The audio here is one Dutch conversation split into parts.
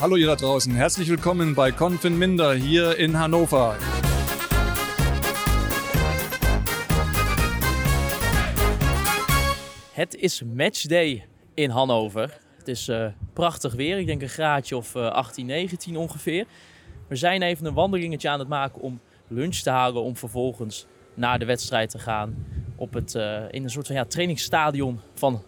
Hallo ihr da draußen, herzlich willkommen bei Confin Minder hier in Hannover. Het is matchday in Hannover. Het is uh, prachtig weer. Ik denk een graadje of uh, 18, 19 ongeveer. We zijn even een wandelingetje aan het maken om lunch te halen. Om vervolgens naar de wedstrijd te gaan. Op het, uh, in een soort van ja, trainingsstadion van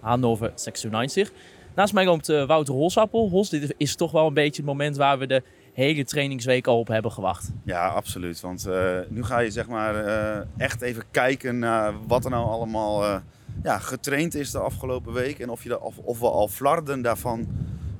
Hannover 96. Naast mij loopt uh, Wouter Holsappel. Hols, dit is toch wel een beetje het moment waar we de hele trainingsweek al op hebben gewacht. Ja, absoluut. Want uh, nu ga je zeg maar uh, echt even kijken naar wat er nou allemaal ja, getraind is de afgelopen week. En of, je of, we al flarden daarvan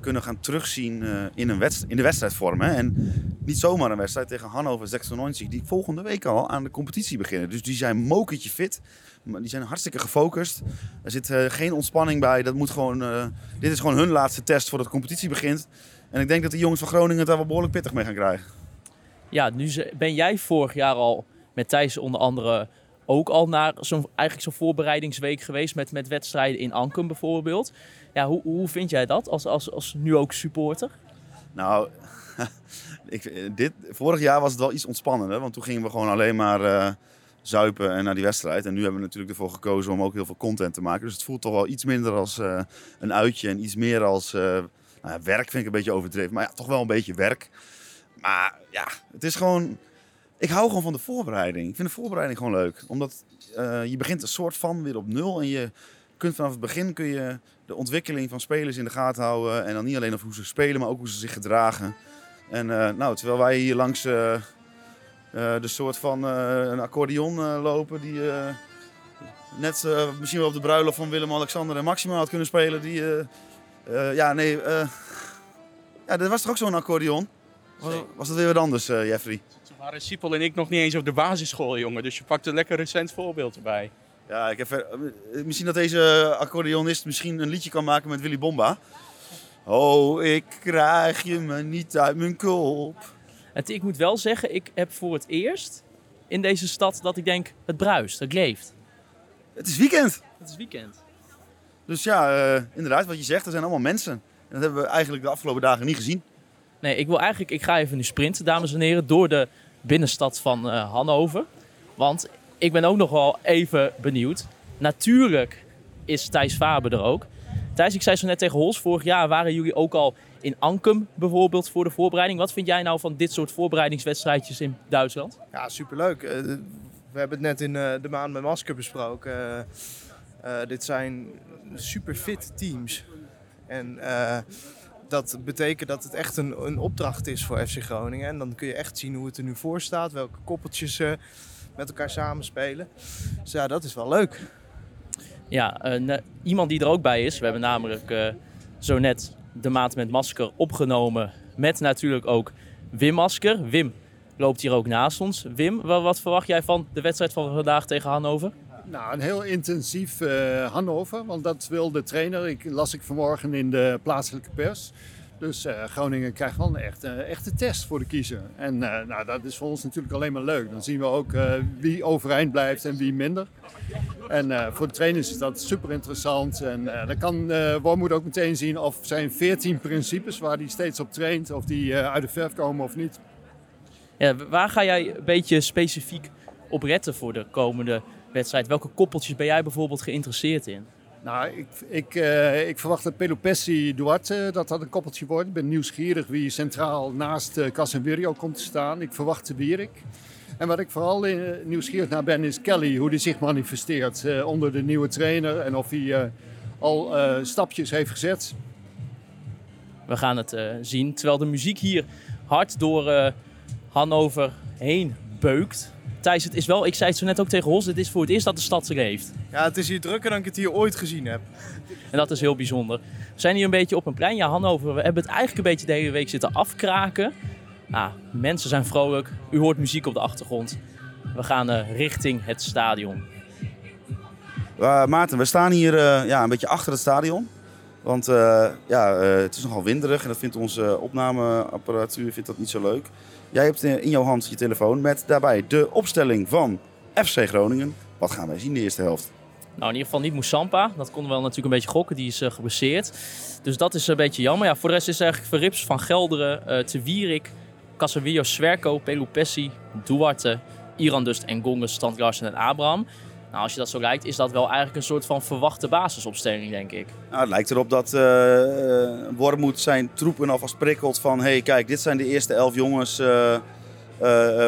kunnen gaan terugzien in, een in de wedstrijdvorm. Hè? En niet zomaar een wedstrijd tegen Hannover 96, die volgende week al aan de competitie beginnen. Dus die zijn mokertje fit. Die zijn hartstikke gefocust. Er zit uh, geen ontspanning bij. Dat moet gewoon, uh, dit is gewoon hun laatste test voordat de competitie begint. En ik denk dat de jongens van Groningen het daar wel behoorlijk pittig mee gaan krijgen. Ja, nu ben jij vorig jaar al met Thijs onder andere ook al naar zo'n eigenlijk zo'n voorbereidingsweek geweest met, met wedstrijden in Ankum bijvoorbeeld. Ja, hoe, hoe vind jij dat als, als, als nu ook supporter? Nou, ik, dit, vorig jaar was het wel iets ontspannender. Want toen gingen we gewoon alleen maar uh, zuipen en naar die wedstrijd. En nu hebben we natuurlijk ervoor gekozen om ook heel veel content te maken. Dus het voelt toch wel iets minder als uh, een uitje en iets meer als... Uh, nou ja, werk vind ik een beetje overdreven, maar ja, toch wel een beetje werk. Maar ja, het is gewoon... Ik hou gewoon van de voorbereiding. Ik vind de voorbereiding gewoon leuk. Omdat je begint een soort van weer op nul en je kunt vanaf het begin kun je de ontwikkeling van spelers in de gaten houden. En dan niet alleen over hoe ze spelen, maar ook hoe ze zich gedragen. En nou, terwijl wij hier langs uh, uh, de soort van een accordeon lopen die net misschien wel op de bruiloft van Willem, Alexander en Maxima had kunnen spelen. Die, ja, nee, ja, dat was toch ook zo'n accordeon? Was, was, dat weer wat anders, Jeffrey? Toen waren Siepel en ik nog niet eens op de basisschool, jongen. Dus je pakt een lekker recent voorbeeld erbij. Ja, ik heb, misschien dat deze accordeonist misschien een liedje kan maken met Willy Bomba. Oh, ik krijg je me niet uit mijn kop. Het, ik moet wel zeggen, ik heb voor het eerst in deze stad dat ik denk, het bruist, het leeft. Het is weekend. Het is weekend. Dus ja, uh, inderdaad, wat je zegt, er zijn allemaal mensen. En dat hebben we eigenlijk de afgelopen dagen niet gezien. Nee, ik wil eigenlijk, ik ga even nu sprinten, dames en heren, door de binnenstad van uh, Hannover. Want ik ben ook nog wel even benieuwd. Natuurlijk is Thijs Faber er ook. Thijs, ik zei zo net tegen Hols, vorig jaar waren jullie ook al in Ankum bijvoorbeeld voor de voorbereiding. Wat vind jij nou van dit soort voorbereidingswedstrijdjes in Duitsland? Ja, superleuk. Uh, we hebben het net in uh, de maand met Masker besproken. Uh, dit zijn super fit teams. En dat betekent dat het echt een, een opdracht is voor FC Groningen. En dan kun je echt zien hoe het er nu voor staat, welke koppeltjes met elkaar samenspelen. Dus ja, dat is wel leuk. Ja, uh, iemand die er ook bij is. We hebben namelijk uh, zo net de maat met masker opgenomen. Met natuurlijk ook Wim Masker. Wim loopt hier ook naast ons. Wim, wat verwacht jij van de wedstrijd van vandaag tegen Hannover? Nou, een heel intensief uh, Hannover. Want dat wil de trainer. Ik las ik vanmorgen in de plaatselijke pers. Dus uh, Groningen krijgt wel een echte, echte test voor de kiezer. En uh, nou, dat is voor ons natuurlijk alleen maar leuk. Dan zien we ook uh, wie overeind blijft en wie minder. En voor de trainers is dat super interessant. En dan kan Wormoed ook meteen zien of zijn 14 principes waar hij steeds op traint, of die uit de verf komen of niet. Ja, waar ga jij een beetje specifiek op retten voor de komende wedstrijd? Welke koppeltjes ben jij bijvoorbeeld geïnteresseerd in? Nou, ik, ik, uh, ik verwacht dat Pelopessi Duarte, dat dat een koppeltje wordt. Ik ben nieuwsgierig wie centraal naast uh, Casemiro komt te staan. Ik verwacht de Wierik. En wat ik vooral nieuwsgierig naar ben, is Kelly, hoe die zich manifesteert onder de nieuwe trainer. En of hij al stapjes heeft gezet. We gaan het zien, terwijl de muziek hier hard door Hannover heen beukt. Thijs, het is wel, ik zei het zo net ook tegen Hols, het is voor het eerst dat de stad zich heeft. Ja, het is hier drukker dan ik het hier ooit gezien heb. En dat is heel bijzonder. We zijn hier een beetje op een plein. Ja, Hannover, we hebben het eigenlijk een beetje de hele week zitten afkraken. Ah, mensen zijn vrolijk, u hoort muziek op de achtergrond. We gaan uh, richting het stadion. Uh, Maarten, we staan hier uh, ja, een beetje achter het stadion. Want ja, het is nogal winderig en dat vindt onze opnameapparatuur vindt dat niet zo leuk. Jij hebt in jouw hand je telefoon met daarbij de opstelling van FC Groningen. Wat gaan wij zien de eerste helft? Nou, in ieder geval niet Moussampa. Dat konden we wel natuurlijk een beetje gokken. Die is uh, geblesseerd. Dus dat is een beetje jammer. Ja, voor de rest is eigenlijk Verrips, Van Gelderen, uh, Te Wierik, Casemiro, Swerko, Pelupessi, Duarte, Irandust en Gonges, Strand Larsen en Abraham. Nou, als je dat zo lijkt, is dat wel eigenlijk een soort van verwachte basisopstelling, denk ik. Nou, het lijkt erop dat uh, Wormoed zijn troepen alvast prikkelt van... hé, hey, kijk, dit zijn de eerste elf jongens uh,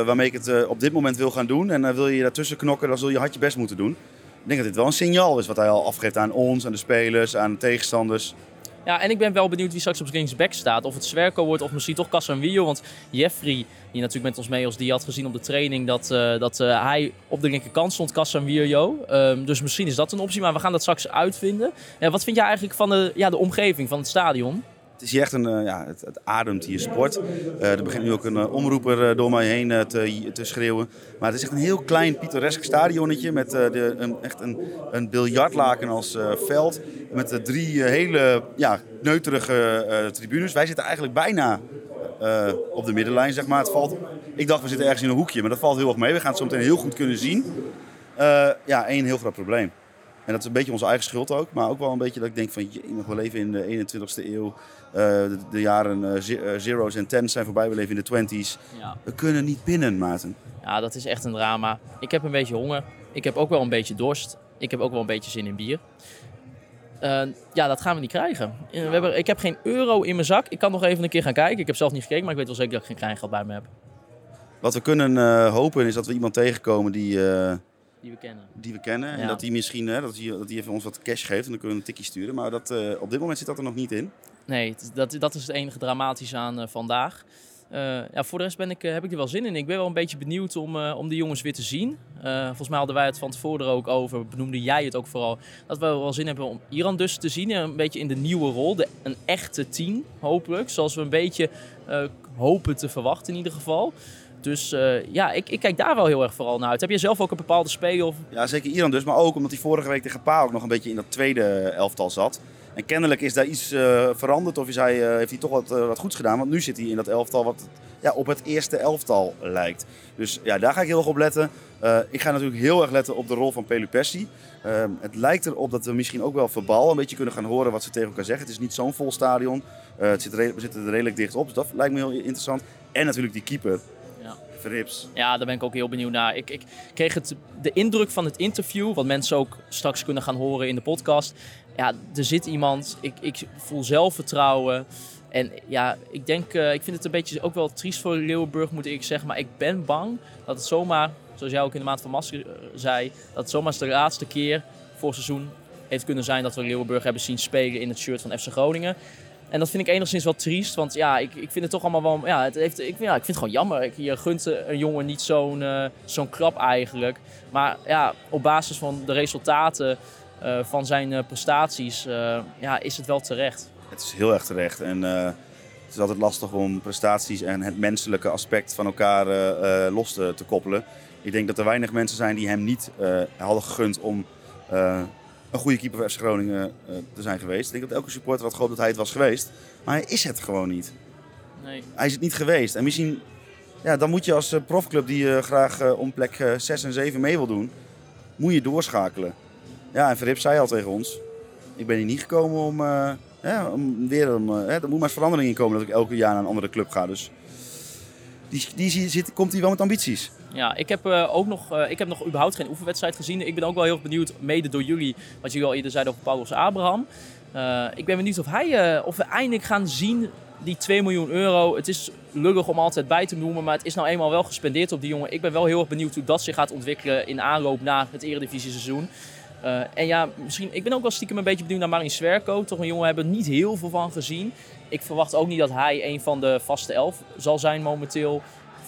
waarmee ik het op dit moment wil gaan doen. En wil je daartussen knokken, dan zul je hard je best moeten doen. Ik denk dat dit wel een signaal is wat hij al afgeeft aan ons, aan de spelers, aan de tegenstanders. Ja, en ik ben wel benieuwd wie straks op linksback staat. Of het Zwerko wordt of misschien toch Casemiro. Want Jeffrey, die natuurlijk met ons mee als die had gezien op de training... dat, uh, dat uh, hij op de linkerkant stond, Casemiro. Um, dus misschien is dat een optie, maar we gaan dat straks uitvinden. Ja, wat vind jij eigenlijk van de, ja, de omgeving van het stadion? Het is hier echt een, uh, ja, het, ademt hier sport. er begint nu ook een omroeper door mij heen te, te, schreeuwen. Maar het is echt een heel klein pittoresk stadionnetje met de, een, echt een, een biljartlaken als veld. Met drie hele ja, tribunes. Wij zitten eigenlijk bijna op de middenlijn, zeg maar. Het valt, ik dacht, we zitten ergens in een hoekje, maar dat valt heel erg mee. We gaan het zo meteen heel goed kunnen zien. ja, één heel groot probleem. En dat is een beetje onze eigen schuld ook. Maar ook wel een beetje dat ik denk van, je, we leven in de 21ste eeuw. Uh, de, de, jaren uh, zeros en tens zijn voorbij. We leven in de twenties. Ja. We kunnen niet binnen, Maarten. Ja, dat is echt een drama. Ik heb een beetje honger. Ik heb ook wel een beetje dorst. Ik heb ook wel een beetje zin in bier. Uh, ja, dat gaan we niet krijgen. We hebben, ik heb geen euro in mijn zak. Ik kan nog even een keer gaan kijken. Ik heb zelf niet gekeken, maar ik weet wel zeker dat ik geen kleingeld bij me heb. Wat we kunnen hopen is dat we iemand tegenkomen die die we kennen. Die we kennen. En dat die misschien hè, dat die, dat die even ons wat cash geeft en dan kunnen we een tikje sturen. Maar dat, uh, op dit moment zit dat er nog niet in. Nee, dat, dat is het enige dramatische aan uh, vandaag. Uh, ja, voor de rest ben ik, heb ik er wel zin in. Ik ben wel een beetje benieuwd om, om die jongens weer te zien. volgens mij hadden wij het van tevoren er ook over, benoemde jij het ook vooral. Dat we wel zin hebben om Iran dus te zien. Een beetje in de nieuwe rol. De, een echte team, hopelijk. Zoals we een beetje hopen te verwachten in ieder geval. Dus uh, ja, ik, ik, kijk daar wel heel erg vooral naar uit. Heb je zelf ook een bepaalde speel? Ja, zeker Iran dus. Maar ook omdat hij vorige week tegen Pa ook nog een beetje in dat tweede elftal zat. En kennelijk is daar iets uh, veranderd of is hij, uh, heeft hij toch wat, wat goeds gedaan. Want nu zit hij in dat elftal wat ja, op het eerste elftal lijkt. Dus ja, daar ga ik heel erg op letten. ik ga natuurlijk heel erg letten op de rol van Pelupessi. Ehm, het lijkt erop dat we misschien ook wel verbal een beetje kunnen gaan horen wat ze tegen elkaar zeggen. Het is niet zo'n vol stadion. het zit we zitten er redelijk dicht op, dus dat lijkt me heel interessant. En natuurlijk die keeper. Ja, daar ben ik ook heel benieuwd naar. Ik, ik kreeg het, de indruk van het interview, wat mensen ook straks kunnen gaan horen in de podcast. Ja, er zit iemand, ik, ik voel zelfvertrouwen. En ja, ik denk, uh, ik vind het een beetje ook wel triest voor Leeuwenburg, moet ik zeggen. Maar ik ben bang dat het zomaar, zoals jij ook in de maand van Masker uh, zei, dat het zomaar de laatste keer voor seizoen heeft kunnen zijn dat we Leeuwenburg hebben zien spelen in het shirt van FC Groningen. En dat vind ik enigszins wel triest, want ja, ik, ik vind het toch allemaal wel... Ja, het heeft, ik, ja, ik vind het gewoon jammer. Ik, je gunt een jongen niet zo'n uh, zo'n klap eigenlijk. Maar ja, op basis van de resultaten uh, van zijn uh, prestaties ja, is het wel terecht. Het is heel erg terecht. En het is altijd lastig om prestaties en het menselijke aspect van elkaar los te, te, koppelen. Ik denk dat er weinig mensen zijn die hem niet hadden gegund om een goede keeper voor FC Groningen uh, te zijn geweest. Ik denk dat elke supporter had gehoopt dat hij het was geweest. Maar hij is het gewoon niet. Nee. Hij is het niet geweest. En misschien, ja, dan moet je als uh, profclub die uh, graag om plek 6 en 7 mee wil doen, moet je doorschakelen. Ja, en Verrip zei al tegen ons, ik ben hier niet gekomen om, ja, om weer, om, er moet maar eens verandering in komen dat ik elke jaar naar een andere club ga. Dus die, die zit, komt hij wel met ambities. Ja, ik heb, uh, ook nog, uh, ik heb nog überhaupt geen oefenwedstrijd gezien. Ik ben ook wel heel benieuwd, mede door jullie, wat jullie al eerder zeiden over Paulus Abraham. Uh, ik ben benieuwd of, hij, of we eindelijk gaan zien die 2 miljoen euro. Het is lullig om altijd bij te noemen, maar het is nou eenmaal wel gespendeerd op die jongen. Ik ben wel heel erg benieuwd hoe dat zich gaat ontwikkelen in aanloop naar het Eredivisie seizoen. En ja, misschien, ik ben ook wel stiekem een beetje benieuwd naar Marin Swerko. Toch een jongen, hebben niet heel veel van gezien. Ik verwacht ook niet dat hij een van de vaste elf zal zijn momenteel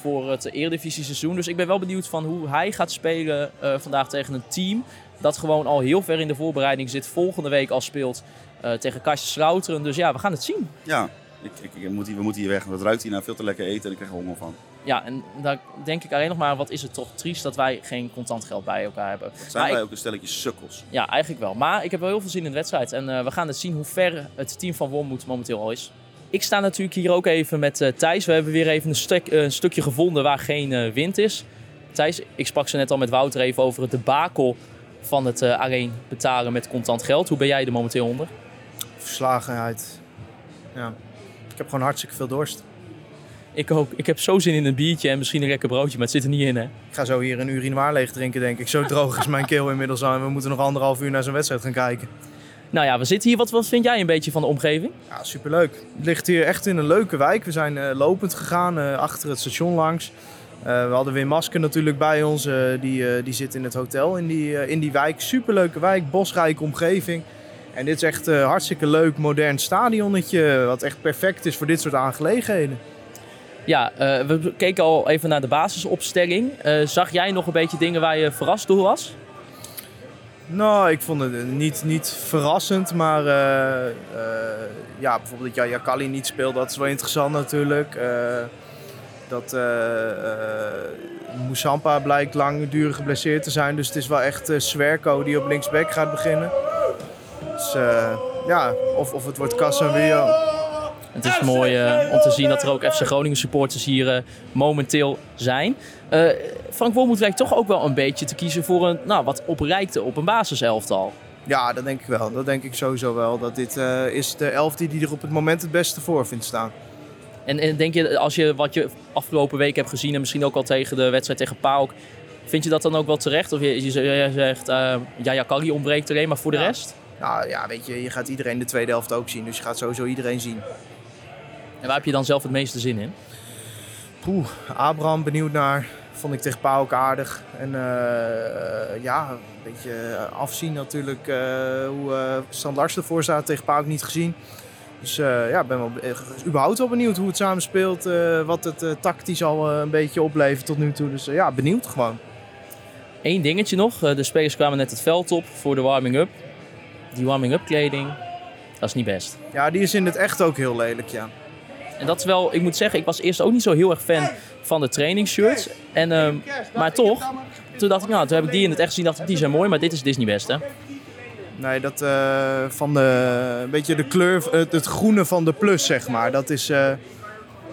voor het Eredivisie seizoen. Dus ik ben wel benieuwd van hoe hij gaat spelen uh, vandaag tegen een team dat gewoon al heel ver in de voorbereiding zit. Volgende week al speelt uh, tegen Kastje Slouteren. Dus ja, we gaan het zien. Ja, ik, ik, ik moet hier, we moeten hier weg. Dat ruikt hier naar veel te lekker eten en ik krijg er honger van. Ja, en daar denk ik alleen nog maar, wat is het toch triest dat wij geen contant geld bij elkaar hebben. Zijn maar wij ook een stelletje sukkels? Ja, eigenlijk wel. Maar ik heb wel heel veel zin in de wedstrijd. En uh, we gaan het zien hoe ver het team van Wormoed momenteel al is. Ik sta natuurlijk hier ook even met uh, Thijs. We hebben weer even een, uh, een stukje gevonden waar geen uh, wind is. Thijs, ik sprak ze net al met Wouter even over het debakel van het eh, alleen betalen met contant geld. Hoe ben jij er momenteel onder? Verslagenheid. Ja. Ik heb gewoon hartstikke veel dorst. Ik ook. Ik heb zo zin in een biertje en misschien een lekker broodje, maar het zit er niet in hè. Ik ga zo hier een urinoir leeg drinken, denk ik. Zo droog is mijn keel inmiddels al. En we moeten nog anderhalf uur naar zo'n wedstrijd gaan kijken. Nou ja, we zitten hier. Wat, wat vind jij een beetje van de omgeving? Ja, superleuk. Het ligt hier echt in een leuke wijk. We zijn eh, lopend gegaan, eh, achter het station langs. Eh, we hadden weer Masker natuurlijk bij ons. die, die zit in het hotel in die, in die wijk. Superleuke wijk, bosrijke omgeving. En dit is echt een hartstikke leuk, modern stadionnetje. Wat echt perfect is voor dit soort aangelegenheden. Ja, we keken al even naar de basisopstelling. Zag jij nog een beetje dingen waar je verrast door was? Nou, ik vond het niet, niet verrassend, maar eh, eh, ja, bijvoorbeeld dat Jaya Kali niet speelt, dat is wel interessant natuurlijk. Eh, dat Moussampa blijkt langdurig geblesseerd te zijn, dus het is wel echt Swerko die op linksback gaat beginnen. Dus ja, of, of het wordt Casemiro. Het is mooi eh, om te zien dat er ook FC Groningen supporters hier eh, momenteel zijn. Eh, Frank Wormoed lijkt toch ook wel een beetje te kiezen voor een nou, wat oprijkte op een basiselftal. Ja, dat denk ik wel. Dat denk ik sowieso wel. Dat dit eh, is de elf die er op het moment het beste voor vindt staan. En, en denk je, als je wat je afgelopen week hebt gezien en misschien ook al tegen de wedstrijd tegen PAOK, vind je dat dan ook wel terecht? Of je, zegt, eh Jaya Kali ontbreekt er een, maar voor de Ja. rest? Nou ja, weet je, je gaat iedereen de tweede helft ook zien. Dus je gaat sowieso iedereen zien. En waar heb je dan zelf het meeste zin in? Poeh, Abraham benieuwd naar. Vond ik tegen Pauw ook aardig. En eh, ja, een beetje afzien natuurlijk eh, hoe uh, Lars ervoor staat. Tegen Pauw ook niet gezien. Dus eh, ja, ik ben wel eh, überhaupt wel benieuwd hoe het samen speelt. eh, wat het eh, tactisch al eh, een beetje oplevert tot nu toe. Dus eh, ja, benieuwd gewoon. Eén dingetje nog. eh, De spelers kwamen net het veld op voor de warming-up. Die warming-up kleding, dat is niet best. Ja, die is in het echt ook heel lelijk, ja. En dat is wel, ik moet zeggen, ik was eerst ook niet zo heel erg fan van de trainingsshirts. En, ehm, maar toch, toen dacht ik, nou, toen heb ik die in het echt gezien, dacht ik, die zijn mooi, maar dit is Disney best, hè? Nee, dat eh, van de, een beetje de kleur, het, het groene van de plus, zeg maar. Dat is, eh,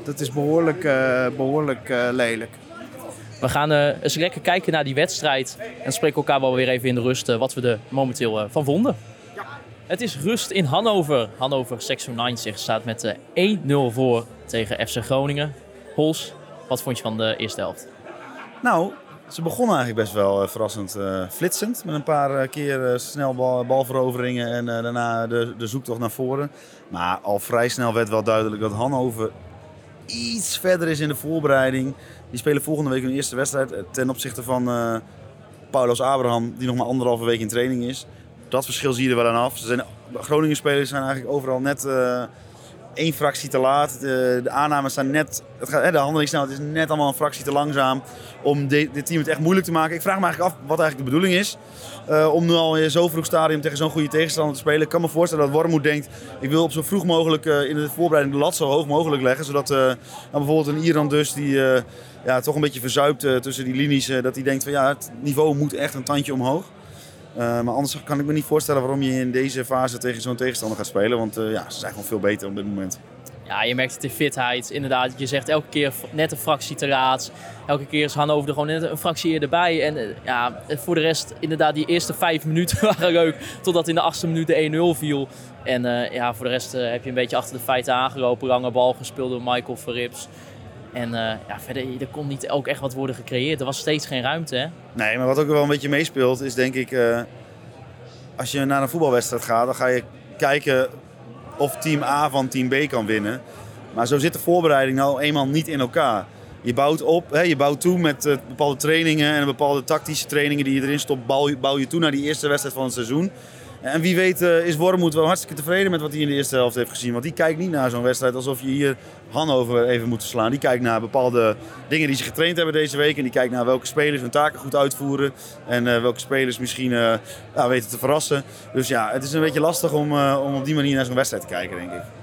dat is behoorlijk, eh, behoorlijk eh, lelijk. We gaan eens lekker kijken naar die wedstrijd en spreken elkaar wel weer even in de rust wat we er momenteel van vonden. Het is rust in Hannover. Hannover 696 staat met eh, 1-0 voor tegen FC Groningen. Hols, wat vond je van de eerste helft? Nou, ze begonnen eigenlijk best wel eh, verrassend eh, flitsend. Met een paar eh, keer eh, snel bal, balveroveringen en eh, daarna de, de zoektocht naar voren. Maar al vrij snel werd wel duidelijk dat Hannover iets verder is in de voorbereiding. Die spelen volgende week hun eerste wedstrijd eh, ten opzichte van eh Paulos Abraham, die nog maar anderhalve week in training is. Dat verschil zie je er wel aan af. Ze zijn, Groningen spelers zijn eigenlijk overal net eh, één fractie te laat. De, de aannames zijn net, het gaat, de handelingssnelheid is net allemaal een fractie te langzaam om dit team het echt moeilijk te maken. Ik vraag me eigenlijk af wat eigenlijk de bedoeling is. eh, om nu al in zo'n vroeg stadium tegen zo'n goede tegenstander te spelen. Ik kan me voorstellen dat Wormoed denkt, ik wil op zo vroeg mogelijk eh, in de voorbereiding de lat zo hoog mogelijk leggen. Zodat bijvoorbeeld een Iran dus, die ja, toch een beetje verzuipt tussen die linies, dat hij denkt van ja, het niveau moet echt een tandje omhoog. Eh, maar anders kan ik me niet voorstellen waarom je in deze fase tegen zo'n tegenstander gaat spelen. Want eh, ja, ze zijn gewoon veel beter op dit moment. Ja, je merkt het in fitheid. Inderdaad, je zegt elke keer net een fractie te laat. Elke keer is Hannover er gewoon net een fractie erbij. En eh, ja, voor de rest, inderdaad, die eerste vijf minuten waren leuk. Totdat in de achtste minuut de 1-0 viel. En ja, voor de rest heb je een beetje achter de feiten aangelopen. Lange bal gespeeld door Michael Verrips. En eh, ja, verder, er kon niet ook echt wat worden gecreëerd. Er was steeds geen ruimte, hè? Nee, maar wat ook wel een beetje meespeelt is denk ik... eh, als je naar een voetbalwedstrijd gaat, dan ga je kijken of team A van team B kan winnen. Maar zo zit de voorbereiding nou eenmaal niet in elkaar. Je bouwt op, hè, je bouwt toe met eh, bepaalde trainingen en bepaalde tactische trainingen die je erin stopt. Je, bouw je toe naar die eerste wedstrijd van het seizoen. En wie weet eh, is Wormoed wel hartstikke tevreden met wat hij in de eerste helft heeft gezien. Want die kijkt niet naar zo'n wedstrijd alsof je hier Hannover even moet slaan. Die kijkt naar bepaalde dingen die ze getraind hebben deze week. En die kijkt naar welke spelers hun taken goed uitvoeren. En eh, welke spelers misschien eh, weten te verrassen. Dus ja, het is een beetje lastig om, om op die manier naar zo'n wedstrijd te kijken, denk ik.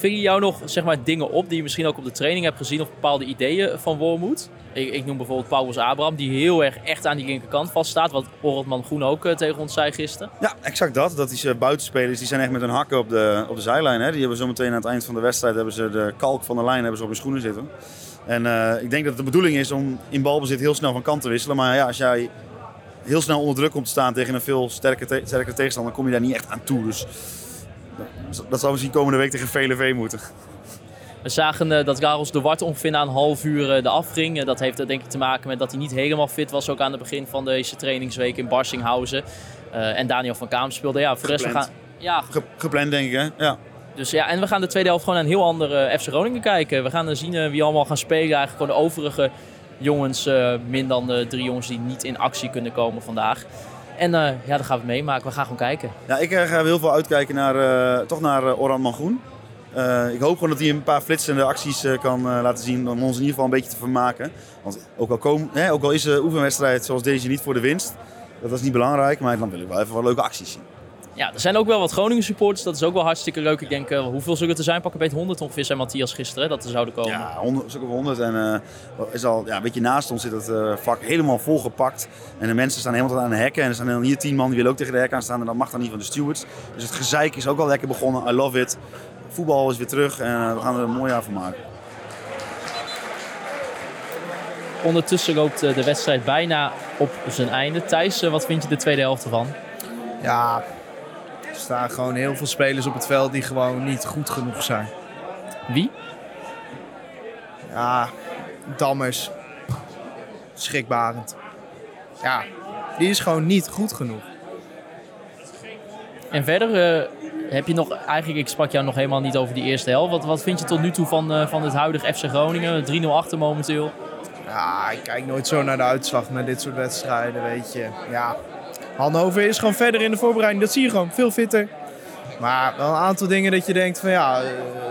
Vingen jou nog zeg maar, dingen op die je misschien ook op de training hebt gezien of bepaalde ideeën van Wormoed? Ik, ik noem bijvoorbeeld Paulus Abraham, die heel erg echt aan die linkerkant vaststaat. Wat Orotman Groen ook eh, tegen ons zei gisteren. Ja, exact dat. Dat die eh, buitenspelers die zijn echt met hun hakken op de, op de zijlijn. Hè. Die hebben zometeen aan het eind van de wedstrijd hebben ze de kalk van de lijn hebben ze op hun schoenen zitten. En eh, ik denk dat het de bedoeling is om in balbezit heel snel van kant te wisselen. Maar ja, als jij heel snel onder druk komt te staan tegen een veel sterker te sterkere tegenstander, kom je daar niet echt aan toe. Dus dat- zal misschien komende week tegen VLV moeten. We zagen eh, dat Garros de Wart ongeveer na een half uur eh, de afging. Eh, dat heeft denk ik te maken met dat hij niet helemaal fit was. Ook aan het begin van deze trainingsweek in Barsinghausen. Eh, en Daniel van Kaam speelde. Ja, voor de rest we gaan... Gepland. Ja, Ge- gepland denk ik hè? Ja. dus ja, en we gaan de tweede helft gewoon naar een heel ander eh, FC Groningen kijken. We gaan zien eh, wie allemaal gaan spelen. Eigenlijk gewoon de overige jongens, eh, min dan de drie jongens die niet in actie kunnen komen vandaag. En eh, ja, dat gaan we meemaken. We gaan gewoon kijken. Ja, ik eh, ga heel veel uitkijken naar, eh, toch naar Orhan Mangoen. Ik hoop gewoon dat hij een paar flitsende acties kan laten zien om ons in ieder geval een beetje te vermaken. Want ook al, kom, hè, ook al is de oefenwedstrijd zoals deze niet voor de winst, dat is niet belangrijk, maar dan wil ik wel even wat leuke acties zien. Ja, er zijn ook wel wat Groningen supporters. Dat is ook wel hartstikke leuk. Ik denk, eh, hoeveel zullen het er zijn? Pakken bij het 100 ongeveer, zei Matthias gisteren, hè, dat er zouden komen. Ja, 100, stuk of 100 en eh, is al ja, een beetje naast ons zit het eh, vak helemaal volgepakt. En de mensen staan helemaal tot aan de hekken en er staan dan hier tien man die willen ook tegen de hekken aan staan en dat mag dan niet van de stewards. Dus het gezeik is ook al lekker begonnen, I love it. Voetbal is weer terug en we gaan er een mooi jaar van maken. Ondertussen loopt de wedstrijd bijna op zijn einde. Thijs, wat vind je de tweede helft ervan? Ja, er staan gewoon heel veel spelers op het veld die gewoon niet goed genoeg zijn. Wie? Ja, Dammers. Schrikbarend. Ja, die is gewoon niet goed genoeg. En verder eh, heb je nog, eigenlijk, ik sprak jou nog helemaal niet over die eerste helft. Wat, wat vind je tot nu toe van, eh, van het huidige FC Groningen? 3-0 achter momenteel. Ja, ik kijk nooit zo naar de uitslag met dit soort wedstrijden, weet je. Ja, Hannover is gewoon verder in de voorbereiding. Dat zie je gewoon, veel fitter. Maar wel een aantal dingen dat je denkt van ja, eh,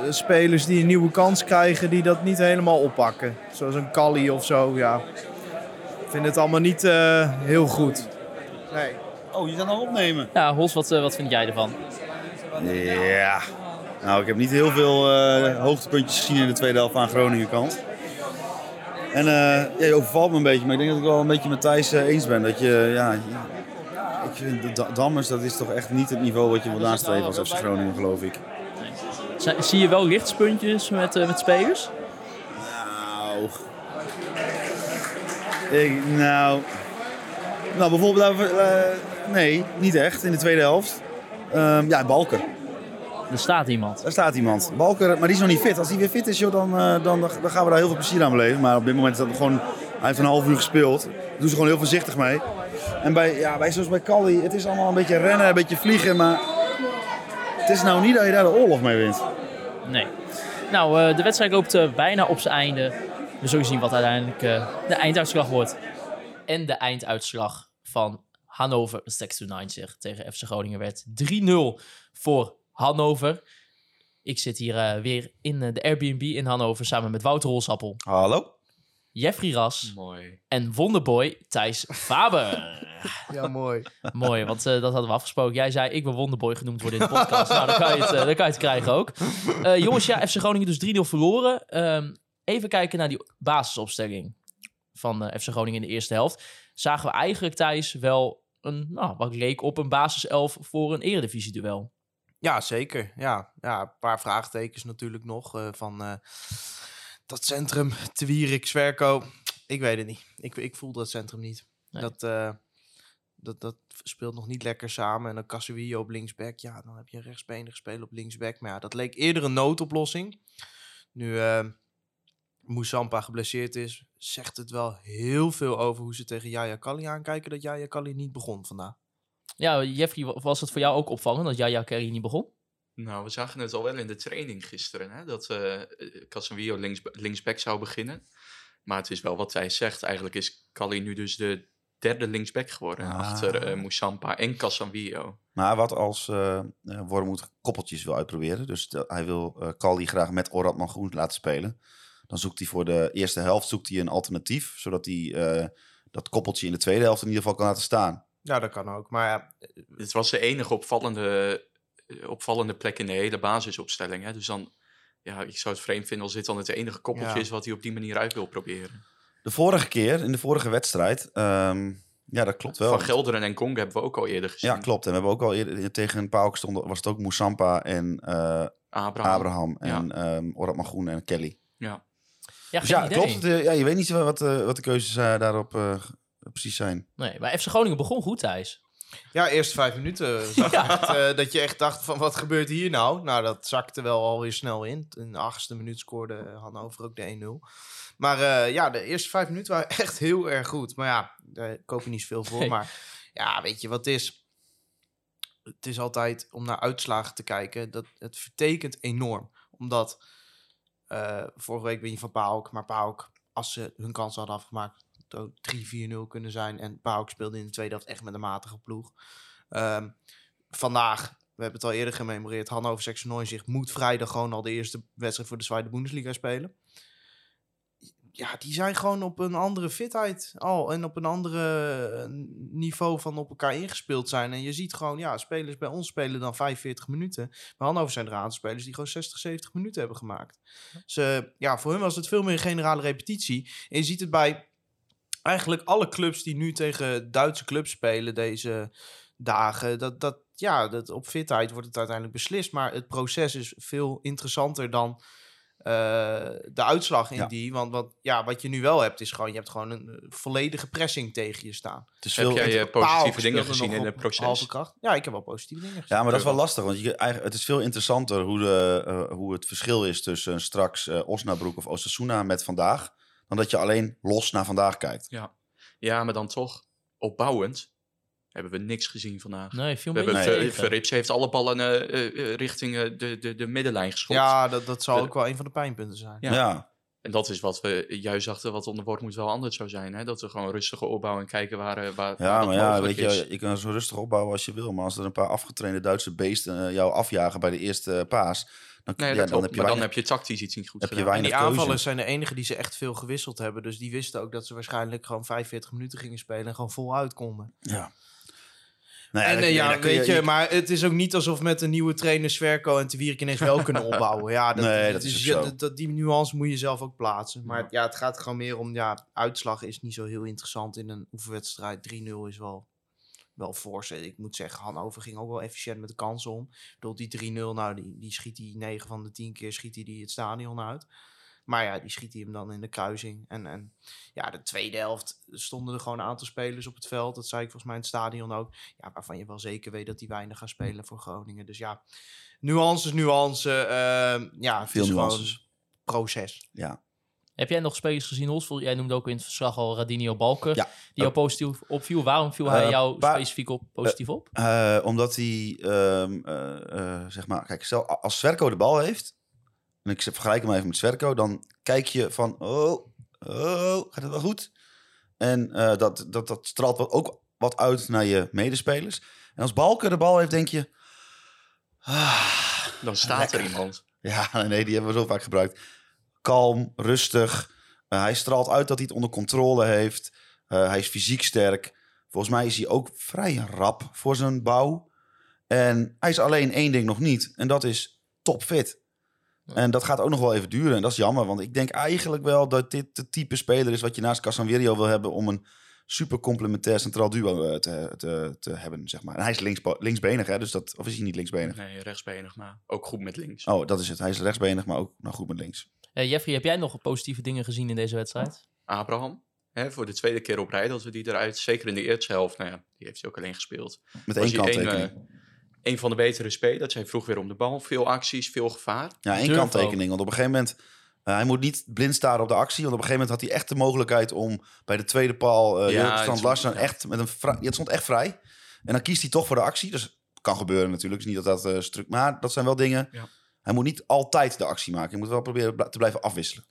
spelers die een nieuwe kans krijgen, die dat niet helemaal oppakken. Zoals een Kali of zo, ja. Ik vind het allemaal niet eh, heel goed. Nee. Oh, je kan al opnemen? Ja, Hols, wat, eh, wat vind jij ervan? Ja. Nou, ik heb niet heel veel eh, hoogtepuntjes gezien in de tweede helft aan Groningen kant. En eh, ja, je overvalt me een beetje, maar ik denk dat ik wel een beetje met Thijs eens ben. Dat je, ja, ik vind Dammers, dat is toch echt niet het niveau wat je wil nastreven als FC Groningen, geloof ik. Zi- Zie je wel lichtspuntjes met, eh, met spelers? Nou. Ik, nou. Nou, bijvoorbeeld. eh, nee, niet echt in de tweede helft. Ehm, ja, Balker. Er staat iemand. Daar staat iemand. Balker, maar die is nog niet fit. Als hij weer fit is, joh, dan, eh, dan, dan gaan we daar heel veel plezier aan beleven. Maar op dit moment is dat gewoon. Hij heeft een half uur gespeeld. Doen ze gewoon heel voorzichtig mee. En bij, ja, bij, zoals bij Calli, het is allemaal een beetje rennen, een beetje vliegen. Maar het is nou niet dat je daar de oorlog mee wint. Nee. Nou, eh, de wedstrijd loopt eh, bijna op zijn einde. We zullen zien wat uiteindelijk eh, de einduitslag wordt. En de einduitslag van Hannover 96 tegen FC Groningen werd 3-0 voor Hannover. Ik zit hier eh, weer in de Airbnb in Hannover samen met Wouter Holsappel, Hallo? Jeffrey Ras Mooi. en wonderboy Thijs Faber. Ja, mooi. Mooi, want eh, dat hadden we afgesproken. Jij zei, ik wil Wonderboy genoemd worden in de podcast. nou, dan kan je het, eh, dan kan je het krijgen ook. Eh, jongens, ja, FC Groningen dus 3-0 verloren. Ehm, even kijken naar die basisopstelling van eh, FC Groningen in de eerste helft. Zagen we eigenlijk, Thijs, wel een, nou, wat leek op een basiself voor een eredivisie-duel. Ja, zeker. Ja, ja een paar vraagtekens natuurlijk nog. eh, van eh, dat centrum, Te Wierik, Zwerko. Ik weet het niet. Ik, ik voel dat centrum niet. Nee. Dat, eh, dat, dat speelt nog niet lekker samen. En dan Casuillo op linksback. Ja, dan heb je een rechtsbenige speler op linksback. Maar ja, dat leek eerder een noodoplossing. Nu Moussampa geblesseerd is, zegt het wel heel veel over hoe ze tegen Jaya Kali aankijken. Dat Jaya Kali niet begon vandaag. Ja, Jeffrey, wa- was het voor jou ook opvallend dat Jaya Kerry niet begon? Nou, we zagen het al wel in de training gisteren, hè, dat eh Casemiro links, linksback zou beginnen. Maar het is wel wat zij zegt. Eigenlijk is Kali nu dus de derde linksback geworden. Ah. Achter eh Moussampa en Casemiro. Maar wat als eh eh, Wormoed koppeltjes wil uitproberen? Dus de- hij wil eh Caldi graag met Orad Mangoen laten spelen. Dan zoekt hij voor de eerste helft zoekt hij een alternatief. Zodat hij eh, dat koppeltje in de tweede helft in ieder geval kan laten staan. Ja, dat kan ook. Maar ja, Het was de enige opvallende, opvallende plek in de hele basisopstelling. Hè. Dus dan, ja, ik zou het vreemd vinden als dit dan het enige koppeltje Ja. is wat hij op die manier uit wil proberen. De vorige keer, in de vorige wedstrijd, ehm, ja dat klopt wel. Van Gelderen en Kong hebben we ook al eerder gezien. Ja, klopt. En we hebben ook al eerder tegen een Pauk stonden, was het ook Moussampa en eh, Abraham. Abraham en ehm Orad Mangoen en Kelly. Ja. Ja, Dus ja, klopt. Het, ja, je weet niet wat, eh, wat de keuzes eh, daarop precies zijn. Nee, maar FC Groningen begon goed, Thijs. Ja, eerste vijf minuten zag echt, eh, dat je echt dacht van wat gebeurt hier nou? Nou, dat zakte wel alweer snel in. In de achtste minuut scoorde Hannover ook de 1-0. Maar eh, ja, de eerste vijf minuten waren echt heel erg goed. Maar ja, daar koop je niet zoveel voor. Nee. Maar ja, weet je wat het is? Het is altijd om naar uitslagen te kijken. Dat, het vertekent enorm. Omdat eh, vorige week ben je van PAOK. Maar PAOK, als ze hun kans hadden afgemaakt, het ook 3-4-0 kunnen zijn. En PAOK speelde in de tweede helft echt met een matige ploeg. Ehm, vandaag, we hebben het al eerder gememoreerd, Hannover 96 moet vrijdag gewoon al de eerste wedstrijd voor de Zweite Bundesliga spelen. Ja, die zijn gewoon op een andere fitheid al en op een andere eh, niveau van op elkaar ingespeeld zijn. En je ziet gewoon, ja, spelers bij ons spelen dan 45 minuten. Bij Hannover zijn er aantal spelers die gewoon 60, 70 minuten hebben gemaakt. Dus ja, voor hun was het veel meer een generale repetitie. En je ziet het bij eigenlijk alle clubs die nu tegen Duitse clubs spelen deze dagen. Dat, dat, ja, dat op fitheid wordt het uiteindelijk beslist. Maar het proces is veel interessanter dan eh, de uitslag in Ja. die. Want wat, ja, wat je nu wel hebt, is gewoon, je hebt gewoon een eh, volledige pressing tegen je staan. Is Heb veel, jij eh, positieve dingen gezien in het proces? halve kracht. Ja, ik heb wel positieve dingen gezien. Ja, maar dat is wel lastig, want je, eigenlijk, het is veel interessanter hoe, de, hoe het verschil is tussen straks Osnabrück of Osasuna met vandaag, dan dat je alleen los naar vandaag kijkt. Ja. ja, maar dan toch opbouwend hebben we niks gezien vandaag. Nee, veel We meer hebben Nee. Ver- Verrips heeft alle ballen eh, eh, eh, richting de, de, de middenlijn geschopt. Ja, dat, dat zal De- ook wel een van de pijnpunten zijn. Ja. Ja, En dat is wat we juist dachten, wat onder woord moet wel anders zou zijn. Hè? Dat we gewoon rustige opbouwen en kijken waar, waar, ja maar ja, weet je, is. je kan zo rustig opbouwen als je wil, maar als er een paar afgetrainde Duitse beesten jou afjagen bij de eerste paas, dan, Nee, ja, dan heb je maar dan heb je tactisch iets niet goed heb je gedaan. En die keuze. aanvallers zijn de enige die ze echt veel gewisseld hebben. Dus die wisten ook dat ze waarschijnlijk gewoon 45 minuten gingen spelen en gewoon voluit konden. Ja. En eh, nee, ja, weet je, je- maar het is ook niet alsof met een nieuwe trainer Sverko en Tewierik ineens wel kunnen opbouwen. Ja, dat, Nee, dat dat is ja, dat, dat- die nuance moet je zelf ook plaatsen. Maar Ja. ja, het gaat gewoon meer om, ja, uitslag is niet zo heel interessant in een oefenwedstrijd. 3-0 is wel, wel fors. Ik moet zeggen, Hannover ging ook wel efficiënt met de kansen om. Ik bedoel, die 3-0, nou, die, die schiet hij 9 van de 10 keer schiet hij die het stadion uit. Maar ja, die schiet hij hem dan in de kruising. En, en ja, de tweede helft stonden er gewoon een aantal spelers op het veld. Dat zei ik volgens mij in het stadion ook. Ja, waarvan je wel zeker weet dat die weinig gaan spelen voor Groningen. Dus ja, nuances, nuance. ehm, ja, Veel nuances. gewoon proces. Ja. Heb jij nog spelers gezien, Hols? Jij noemde ook in het verslag al Radinio Balker. Ja. Die jou positief opviel. Waarom viel hij Eh, jou specifiek op, positief op? Eh, omdat hij, ehm, eh, eh, zeg maar, kijk, stel, als Sverko de bal heeft, en ik vergelijk hem even met Sverko, dan kijk je van, oh, oh, gaat het wel goed? En eh, dat, dat, dat straalt wat, ook wat uit naar je medespelers. En als Balker de bal heeft, denk je, ah, Dan staat Lekker. er iemand. ja, nee, die hebben we zo vaak gebruikt. Kalm, rustig. Eh, hij straalt uit dat hij het onder controle heeft. Eh, hij is fysiek sterk. Volgens mij is hij ook vrij rap voor zijn bouw. En hij is alleen één ding nog niet. En dat is topfit. En dat gaat ook nog wel even duren. En dat is jammer. Want ik denk eigenlijk wel dat dit de type speler is... wat je naast Casanvirio wil hebben... om een super complementair centraal duo eh, te, te, te hebben, zeg maar. En hij is links, linksbenig, hè? Dus dat, of is hij niet linksbenig? Nee, rechtsbenig, maar ook goed met links. Oh, dat is het. Hij is rechtsbenig, maar ook nog goed met links. Eh, Jeffrey, heb jij nog positieve dingen gezien in deze wedstrijd? Abraham, hè, voor de tweede keer op rij dat we die eruit, zeker in de eerste helft, nou ja, die heeft hij ook alleen gespeeld. Met één kanttekening. Een, eh, een van de betere spelers. Hij vroeg weer om de bal. Veel acties, veel gevaar. Ja, één Durf kanttekening. Want op een gegeven moment... eh, hij moet niet blind staren op de actie. Want op een gegeven moment had hij echt de mogelijkheid om bij de tweede paal... eh Ja, Larsen ja. echt met een... vrij- het stond echt vrij. En dan kiest hij toch voor de actie. Dus kan gebeuren natuurlijk. Is niet dat dat... eh stru- maar dat zijn wel dingen... Ja. Hij moet niet altijd de actie maken. Hij moet wel proberen te blijven afwisselen.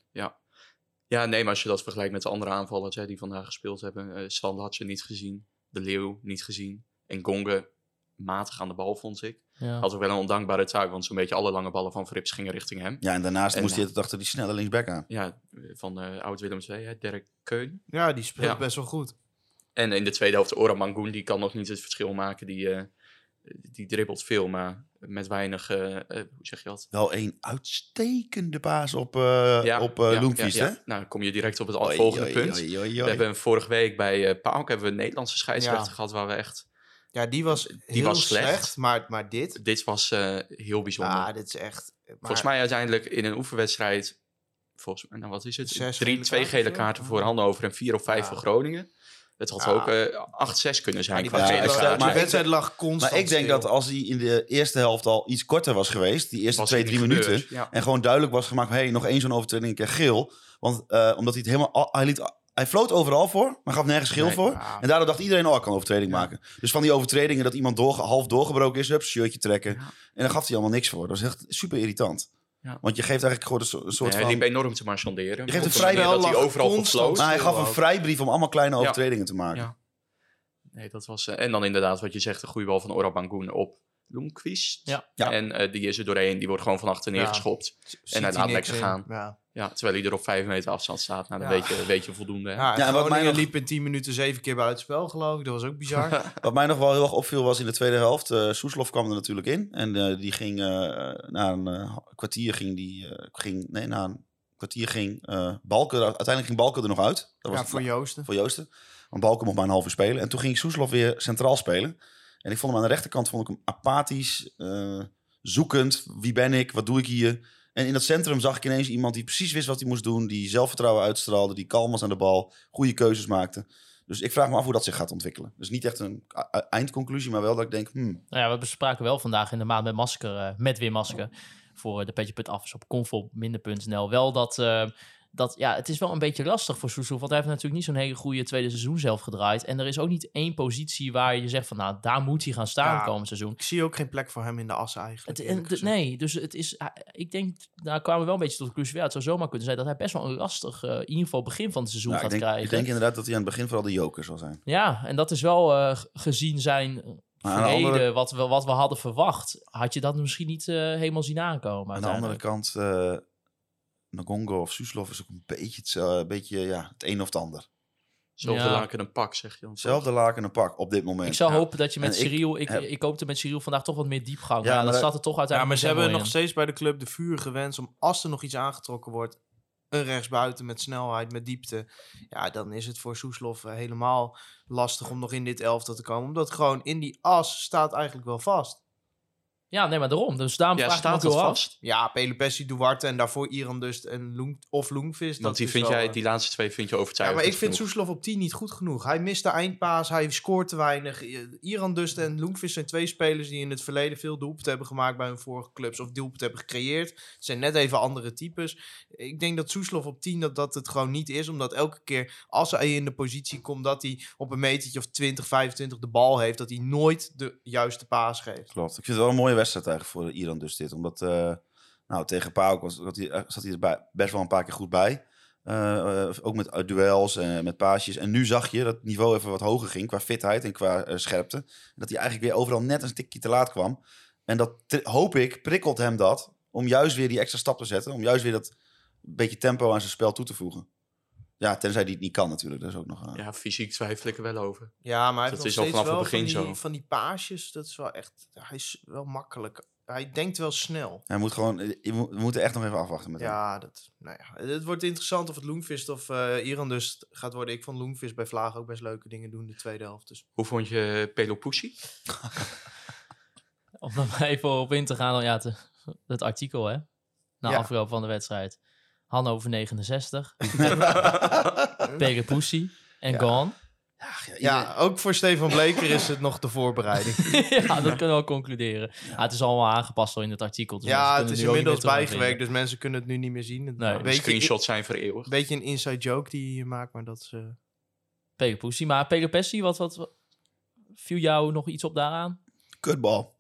Ja, nee, maar als je dat vergelijkt met de andere aanvallers hè, die vandaag gespeeld hebben. eh Sand had je niet gezien. De Leeuw niet gezien. En Gonge matig aan de bal, vond ik. Ja. Had ook wel een ondankbare taak, want zo'n beetje alle lange ballen van Frips gingen richting hem. Ja, en daarnaast En- moest hij het achter die snelle linksback aan. Ja, van eh oud-Willem II, hè, Dirk Keun. Ja, die speelt Ja. best wel goed. En in de tweede helft, Ora Mangoen, die kan nog niet het verschil maken. Die, eh, die dribbelt veel, maar met weinig, eh, eh, hoe zeg je dat? Wel een uitstekende paas op, eh op eh ja, hè? ja. Nou, dan kom je direct op het Oei, volgende oei, punt. oei, oei, We hebben vorige week bij uh, hebben we een Nederlandse scheidsrechter Ja. gehad waar we echt... Ja, die was Die heel was slecht. slecht. maar, maar dit... Dit was eh, heel bijzonder. Ja, dit is echt... Maar, Volgens mij uiteindelijk in een oefenwedstrijd, volgens mij, nou wat is het? Zes Drie, gele twee kaarten gele kaarten voor Hannover en vier of vijf Ja. voor Groningen. Het had Ja. ook eh 8-6 kunnen zijn. maar ik- wedstrijd lag constant Maar ik denk stil. dat als hij in de eerste helft al iets korter was geweest, die eerste Was twee, drie minuten, gebeurd, ja. en gewoon duidelijk was gemaakt, hey, nog één zo'n overtreding, krijg geel. Want eh, omdat hij het helemaal, al- hij, liet, hij floot overal voor, maar gaf nergens geel Nee, voor. ja. En daardoor dacht iedereen, oh, ik kan overtreding Ja. maken. Dus van die overtredingen dat iemand door, half doorgebroken is, hup, shirtje trekken. Ja. En dan gaf hij allemaal niks voor. Dat is echt super irritant. Ja. Want je geeft eigenlijk gewoon een so- een soort Nee, hij van... liep enorm te marchanderen. Je geeft een Op de vrij manier dat hij overal constant. Maar hij gaf een vrijbrief om allemaal kleine Ja. overtredingen te maken. Ja. Nee, dat was... eh, en dan inderdaad wat je zegt, de goede bal van Oral Bangoen op Loenquist. Ja. Ja. En eh, die is er doorheen, die wordt gewoon van achter neergeschopt. En hij laat lekker in. gaan. Ja. Ja, terwijl hij er op vijf meter afstand staat. Nou, dan Ja. weet, je, weet je voldoende. Hè? Ja, en wat mij nog- liep in 10 minuten zeven keer buitenspel, geloof ik. Dat was ook bizar. Wat mij nog wel heel erg opviel was in de tweede helft. eh Soeslof kwam er natuurlijk in. En eh, die ging eh, na een eh, kwartier ging die. eh, ging, nee, na een kwartier ging eh Balken. Uiteindelijk ging Balken er nog uit. Dat was ja, voor Joosten. voor Joosten. Want Balken mocht maar een half uur spelen. En toen ging Soeslof weer centraal spelen. En ik vond hem aan de rechterkant vond ik hem apathisch, eh, zoekend. Wie ben ik? Wat doe ik hier? En in dat centrum zag ik ineens iemand die precies wist wat hij moest doen. Die zelfvertrouwen uitstraalde, die kalm was aan de bal, goede keuzes maakte. Dus ik vraag me af hoe dat zich gaat ontwikkelen. Dus niet echt een eindconclusie, maar wel dat ik denk, hmm, Nou ja, we bespraken wel vandaag in de maand met Masker, eh, met weer Masker, voor de Petje Put af op convo-minder.nl. Wel dat, eh, dat, ja, het is wel een beetje lastig voor Soeslof, want hij heeft natuurlijk niet zo'n hele goede tweede seizoen zelf gedraaid. En er is ook niet één positie waar je zegt van, nou, daar moet hij gaan staan Ja. komend seizoen. Ik zie ook geen plek voor hem in de as eigenlijk. Het, eerlijk en de- gezegd. nee, dus het is, hij- ik denk, daar kwamen we wel een beetje tot de conclusie, ja, het zou zomaar kunnen zijn dat hij best wel een lastig, eh, in ieder geval begin van het seizoen nou, ik, gaat denk, krijgen. ik denk inderdaad dat hij aan het begin vooral de joker zal zijn. Ja, en dat is wel eh, gezien zijn de verleden, andere- wat, we, wat we hadden verwacht, had je dat misschien niet eh, helemaal zien aankomen. Aan de andere kant, eh Nagongo of Soeslof is ook een beetje, het, een beetje ja, het een of het ander. Zelfde Ja. laken een pak, zeg je dan. Hetzelfde laken en pak op dit moment. Ik zou Ja. hopen dat je met En ik Cyril, ik, heb- ik, hoopte met Cyril vandaag toch wat meer diepgang. Ja, Ja, maar dat- staat er toch Ja, uiteindelijk maar ze hebben nog in. steeds bij de club de vurige wens om als er nog iets aangetrokken wordt, een rechtsbuiten met snelheid, met diepte. Ja, dan is het voor Soeslof eh, helemaal lastig om nog in dit elftal te komen. Omdat gewoon in die as staat eigenlijk wel vast. Ja, nee, maar daarom. Dus daarom Ja, vraag ik me staat ook het wel af. vast? Ja, Pelopessi, Duarte en daarvoor Iran Dust en Loen, of Loenvis. Want dat die, vind wel, jij, eh, die laatste twee vind je Ja, overtuigend maar ik vind genoeg. Soeslof op 10 niet goed genoeg. Hij mist de eindpaas, hij scoort te weinig. Iran Dust en Loenvis zijn twee spelers die in het verleden veel doelpunten hebben gemaakt bij hun vorige clubs. Of doelpunten hebben gecreëerd. Het zijn net even andere types. Ik denk dat Soeslof op 10 dat, dat het gewoon niet is. Omdat elke keer als hij in de positie komt dat hij op een metertje of 20, 25 de bal heeft. Dat hij nooit de juiste paas geeft. Klopt. Ik vind het wel een mooie wedstrijd eigenlijk voor Iran dus dit. Omdat, eh, nou, tegen PAOK was, zat hij, zat hij er best wel een paar keer goed bij. Eh, eh, ook met eh, duels en met paasjes. En nu zag je dat het niveau even wat hoger ging qua fitheid en qua eh, scherpte. Dat hij eigenlijk weer overal net een stukje te laat kwam. En dat hoop ik, prikkelt hem dat om juist weer die extra stap te zetten. Om juist weer dat beetje tempo aan zijn spel toe te voegen. Ja, tenzij hij het niet kan natuurlijk. Dat is ook nog... Ja, fysiek twijfel ik er wel over. Ja, maar hij Dat heeft is al vanaf het begin van die, zo. van die paasjes. Dat is wel echt... Hij is wel makkelijk. Hij denkt wel snel. Hij moet gewoon... je moet- We moeten echt nog even afwachten met hem. Ja, dat, nou ja, het wordt interessant of het Loenvist of eh Iran dus gaat worden. Ik vond Loenvist bij Vlaag ook best leuke dingen doen de tweede helft. Dus Hoe vond je Pelopoussi? Om dan maar even op in te gaan, ja, te- het artikel, hè. Na Ja. afloop van de wedstrijd. Hannover 69. Pege Pussy en Gone. ja, ook voor Stefan Bleker is het nog de voorbereiding. ja, dat kunnen we concluderen. Ja. het is allemaal aangepast al in het artikel. Dus ja, het is inmiddels bijgewerkt, dus mensen kunnen het nu niet meer zien. Nee. Beetje, screenshots zijn vereeuwigd. een beetje een inside joke die je maakt, maar dat is... eh, Pege Pussy. Maar Pessi, wat, wat, wat- viel jou nog iets op daaraan? Kutbal.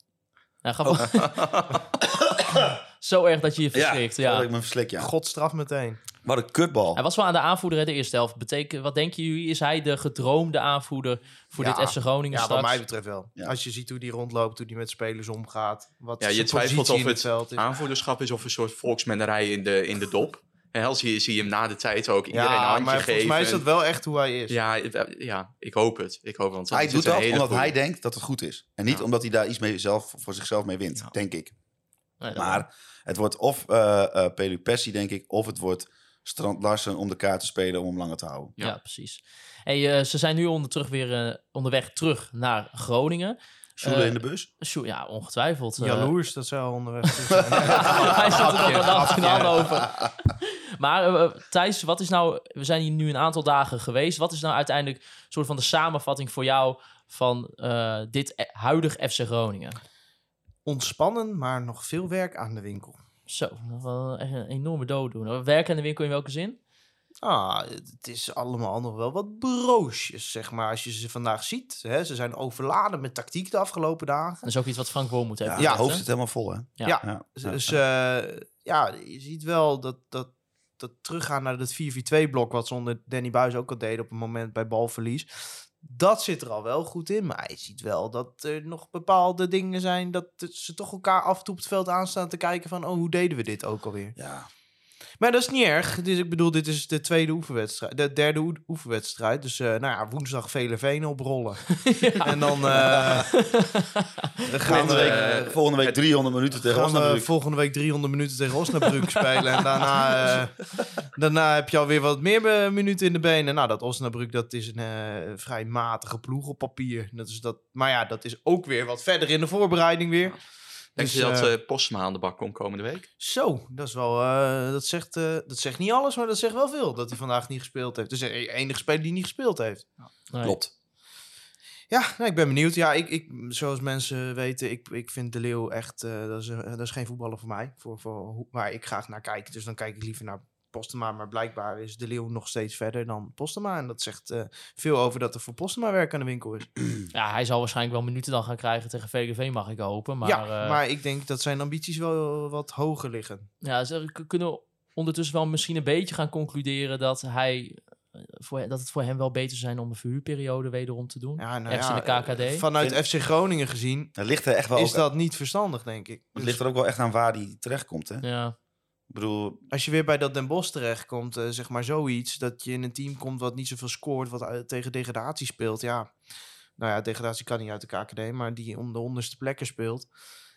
Ja, gaf Zo erg dat je je verschrikt. Ja, ik me verslik, ja. God straf meteen. Wat een kutbal. Hij was wel aan de aanvoerder hè, de eerste helft. Betekent, wat denken jullie? Is hij de gedroomde aanvoerder voor Ja. dit FC Groningen Ja, straks? wat mij betreft wel. Ja. Als je ziet hoe die rondloopt, hoe die met spelers omgaat. Wat Ja, je twijfelt of in het aanvoerderschap is of een soort volksmennerij in de, in de dop. En als zie, zie je hem na de tijd ook iedereen een handje maar geven. volgens mij is dat wel echt hoe hij is. Ja, ja, ik hoop het. Ik hoop, want hij doet dat omdat goeie. hij denkt dat het goed is. En niet Ja. omdat hij daar iets mee zelf, voor zichzelf mee wint, Ja. denk ik. Nee, Maar het wordt of eh eh Pelu Pessi, denk ik, of het wordt Strand Larsen om de kaart te spelen om hem langer te houden. Ja, Ja. precies. Hey, eh, ze zijn nu onder terug weer, onderweg terug naar Groningen. Sjoelen in de bus. Sjoe, ja, ongetwijfeld. Jaloers, dat zou onderweg zijn. Hij zit er nog een Grapje. Hannover. Maar eh, Thijs, wat is nou... We zijn hier nu een aantal dagen geweest. Wat is nou uiteindelijk een soort van de samenvatting voor jou... van eh, dit huidig FC Groningen? Ontspannen, maar nog veel werk aan de winkel. Zo, wel echt een enorme dooddoener. Werken aan de winkel in welke zin? Ah, het is allemaal nog wel wat broosjes, zeg maar, als je ze vandaag ziet. Hè? Ze zijn overladen met tactiek de afgelopen dagen. Dat is ook iets wat Frank Boom moet hebben. Ja, Ja, het hoofd hè? zit helemaal vol, hè? Ja. Ja. Ja, ja. Dus eh, ja, je ziet wel dat, dat, dat teruggaan naar dat 4-4-2-blok... wat ze onder Danny Buis ook al deden op een moment bij balverlies. Dat zit er al wel goed in. Maar je ziet wel dat er nog bepaalde dingen zijn... dat ze toch elkaar af en toe op het veld aanstaan te kijken van... oh, hoe deden we dit ook alweer? Ja. Maar dat is niet erg. Dus ik bedoel, dit is de tweede oefenwedstrijd. De derde oe- oefenwedstrijd. Dus eh, nou ja, woensdag vele venen oprollen. En dan eh, dan gaan Volgende we, week, eh, volgende week 300 minuten tegen gaan we Osnabrück. volgende week 300 minuten tegen Osnabrück spelen. En daarna, eh, daarna heb je alweer wat meer minuten in de benen. Nou, dat Osnabrück, dat is een eh, vrij matige ploeg op papier. Dat is dat, maar ja, dat is ook weer wat verder in de voorbereiding weer. Denk Dus, je dat eh, eh Postma aan de bak komt komende week? Zo, dat is wel. eh, dat, zegt, eh, dat zegt niet alles, maar dat zegt wel veel. Dat hij vandaag niet gespeeld heeft. Dus de enige speler die niet gespeeld heeft. Nee. Klopt. Ja, nou, ik ben benieuwd. Ja, ik, ik, zoals mensen weten, ik, ik vind De Leeuw echt... eh, dat, is, dat is geen voetballer voor mij. Voor, voor waar ik graag naar kijk. Dus dan kijk ik liever naar Postema. Maar blijkbaar is De Leeuw nog steeds verder dan Postema. En dat zegt eh, veel over dat er voor Postema werk aan de winkel is. Ja, hij zal waarschijnlijk wel minuten dan gaan krijgen tegen VGV, mag ik hopen. Maar, ja, eh, maar ik denk dat zijn ambities wel wat hoger liggen. ja, ze kunnen ondertussen wel misschien een beetje gaan concluderen dat hij... eh, Voor, dat het voor hem wel beter zou zijn om een verhuurperiode wederom te doen. Ja, nou Ergens ja, in de KKD. Vanuit FC Groningen gezien Het ligt er echt wel is ook, dat niet verstandig, denk ik. het Dus- ligt er ook wel echt aan waar die terechtkomt, hè? Ja, Ik bedoel, als je weer bij dat Den Bosch terechtkomt, eh, zeg maar zoiets, dat je in een team komt wat niet zoveel scoort, wat uit- tegen degradatie speelt, ja. Nou ja, degradatie kan niet uit de KKD, maar die om de onderste plekken speelt.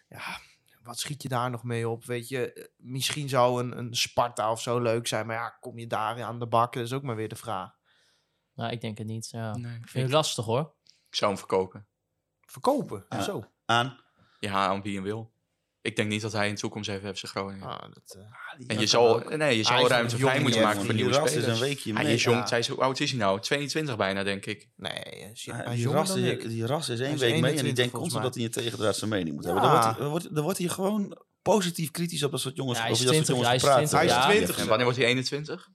Ja, wat schiet je daar nog mee op? Weet je, eh, misschien zou een, een Sparta of zo leuk zijn, maar ja, kom je daar aan de bak? Dat is ook maar weer de vraag. nou, ik denk het niet. Ja. Nee, Ik vind het lastig hoor. Ik zou hem verkopen. Verkopen, Ja. zo. aan. Ja, aan wie hem wil. Ik denk niet dat hij in de toekomst even FC Groningen. Ah, dat, eh, en je zal, nee, je zal is ruimte vrij moeten maken voor die nieuwe is spelers. een weekje Hij mee. is jong. Ja. Hij is, hoe oud is hij nou? 22 bijna, denk ik. nee, is, hij is die, jonger ras, dan die, ik. die ras is één is week mee en die 21 denkt volgens constant dat hij een tegendraadse mening moet hebben. Dan wordt, hij, wordt, dan wordt hij gewoon positief kritisch op dat soort jongens, Ja, hij is over dat soort 20, jongens hij is gepraat. 20, Hij is ja. 20. En wanneer wordt hij 21?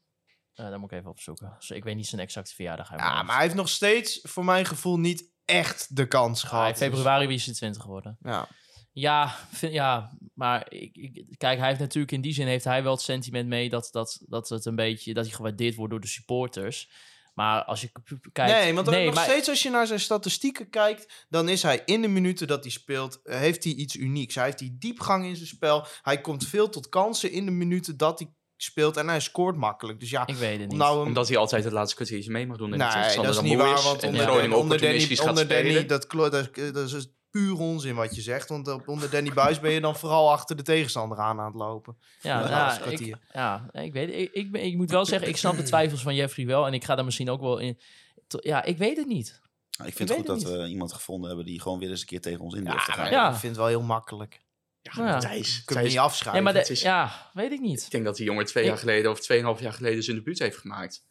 Uh, daar moet ik even opzoeken. Dus ik weet niet zijn exacte verjaardag. Ja, maar hij heeft nog steeds, voor mijn gevoel, niet echt de kans gehad. Ah, in februari is hij 20 geworden. Ja. Ja, vind, ja maar ik, ik, kijk, hij heeft natuurlijk in die zin heeft hij wel het sentiment mee dat, dat, dat het een beetje dat hij gewaardeerd wordt door de supporters. Maar als je kijkt. nee, want nog maar- steeds als je naar zijn statistieken kijkt, dan is hij in de minuten dat hij speelt, eh, heeft hij iets unieks. Hij heeft die diepgang in zijn spel. Hij komt veel tot kansen in de minuten dat hij speelt en hij scoort makkelijk. Dus ja, Ik weet het niet. nou een- Omdat hij altijd het laatste kwartiertje mee mag doen. En Nee, dat is dan niet waar, want en onder, Groningen onder Danny, opportunistisch gaat onder Danny spelen. dat, dat, dat is puur onzin wat je zegt. Want op- onder Danny Buis ben je dan vooral achter de tegenstander aan aan het lopen. Ja, Ja, nou, ik, ja, ik weet ik, ik, ben- ik moet wel zeggen, ik snap de twijfels van Jeffrey wel. En ik ga daar misschien ook wel in. to- Ja, ik weet het niet. Nou, ik Ik vind het goed dat we iemand gevonden hebben die gewoon weer eens een keer tegen ons in Ja, durft te gaan. maar Ja. ik vind het wel heel makkelijk. Ja, ja. Thijs, Je kunt hem Thijs- niet afschrijven. Ja, maar de- het is- ja, weet ik niet. Ik denk dat die jongen twee Ik- jaar geleden of tweeënhalf jaar geleden zijn debuut heeft gemaakt.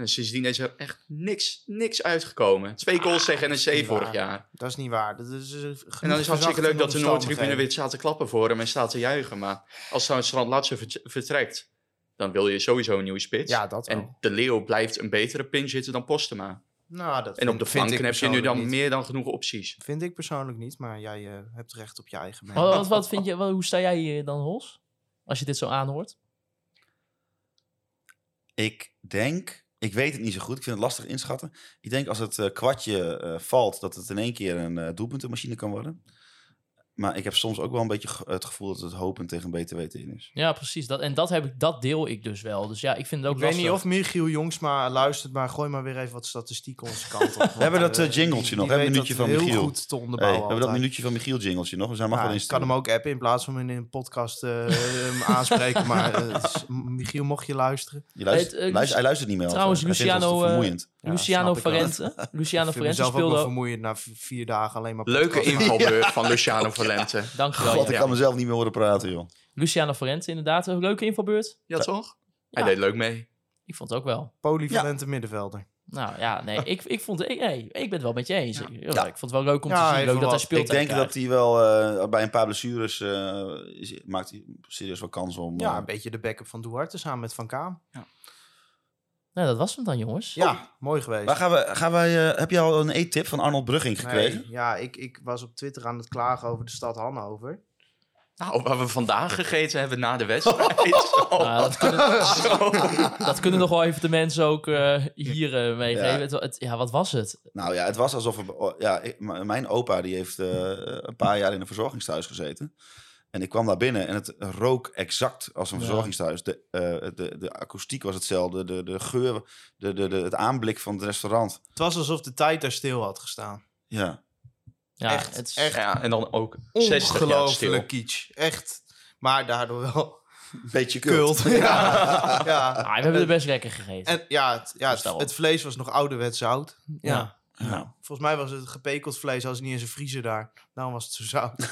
En sindsdien is er echt niks, niks uitgekomen. Twee goals tegen dat is NEC vorig waar. jaar. Dat is niet waar. Dat is, eh, En dan is het hartstikke leuk dat de Noordtribune weer staat te klappen voor hem en staat te juichen. Maar als dan Strand Latse vert- vertrekt, dan wil je sowieso een nieuwe spits. Ja, dat wel. en de Leeuw blijft een betere pin zitten dan Postema. Nou, dat En op vind- de flanken ik heb je nu dan niet. meer dan genoeg opties. Vind ik persoonlijk niet, maar jij eh, hebt recht op je eigen mening. Wat, wat, wat vind je, wat- hoe sta jij hier dan, Hols? Als je dit zo aanhoort? Ik denk, ik weet het niet zo goed, ik vind het lastig inschatten. Ik denk als het eh, kwartje eh, valt, dat het in één keer een eh, doelpuntenmachine kan worden. Maar ik heb soms ook wel een beetje het gevoel dat het hopen tegen een beter weten in is. Ja, precies. Dat, en dat, heb ik, dat deel ik dus wel. Dus ja, ik vind het ook Ik weet niet of Michiel Jongsma luistert, maar gooi maar weer even wat statistieken onze kant op. We hebben dat, eh, jingletje nog? Een minuutje van heel Michiel. goed te Hey, onderbouwen we hebben dat minuutje van Michiel jingletje nog. We zijn mag Ja, wel ik kan hem ook appen in plaats van hem in een podcast eh, aanspreken. Maar eh, Michiel, mocht je luisteren. Je luistert, eh, hij luistert niet meer. trouwens, Luciano, eh, vermoeiend. Ja, Luciano. Valente. Luciano ik vind Valente mezelf ook wel speelde... vermoeiend na vier dagen alleen maar Leuke invalbeurt van Luciano Valente. Dankjewel. God, ja. ik kan mezelf niet meer horen praten, joh. Luciano Valente, inderdaad. Een leuke invalbeurt. Ja, toch? Ja. Hij deed leuk mee. Ik vond het ook wel. Polyvalente middenvelder. Nou ja, nee, ik, ik vond ik, ik ben het wel met je eens. Ik, Ja. ik vond het wel leuk om Ja, te zien. Leuk dat hij speelt. Ik denk dat hij wel eh, bij een paar blessures eh, is- maakt hij serieus wel kans om. Ja, eh, een beetje de backup van Duarte samen met Van Kaam. Nou, dat was hem dan, jongens. Ja, mooi geweest. waar gaan we, gaan wij, eh, heb je al een eettip van Arnold Brugging gekregen? Nee, ja, ik, ik was op Twitter aan het klagen over de stad Hannover. Nou, waar we vandaag gegeten hebben na de wedstrijd. Zo. Nou, dat, kunnen, Zo. dat kunnen nog wel even de mensen ook eh, hier eh, meegeven. Ja. Het, het- ja, wat was het? Nou ja, het was alsof... oh, ja, ik- mijn opa die heeft eh, een paar jaar in een verzorgingstehuis gezeten. En ik kwam daar binnen en het rook exact als een Ja. verzorgingstehuis. De, eh, de, de akoestiek was hetzelfde, de, de geur, de, de, de, het aanblik van het restaurant. Het was alsof de tijd daar stil had gestaan. Ja, Ja, Echt, het is, echt. Ja, en dan ook 60 jaar stil. Ongelooflijk kitsch. Echt. Maar daardoor wel een beetje kult. kult. ja. ja. Ah, we hebben er best lekker gegeten. En ja, het, ja Dus het, het vlees was nog ouderwets zout. Ja. Ja. Nou, Volgens mij was het gepekeld vlees als niet eens een vriezer daar. Daarom was het zo zout.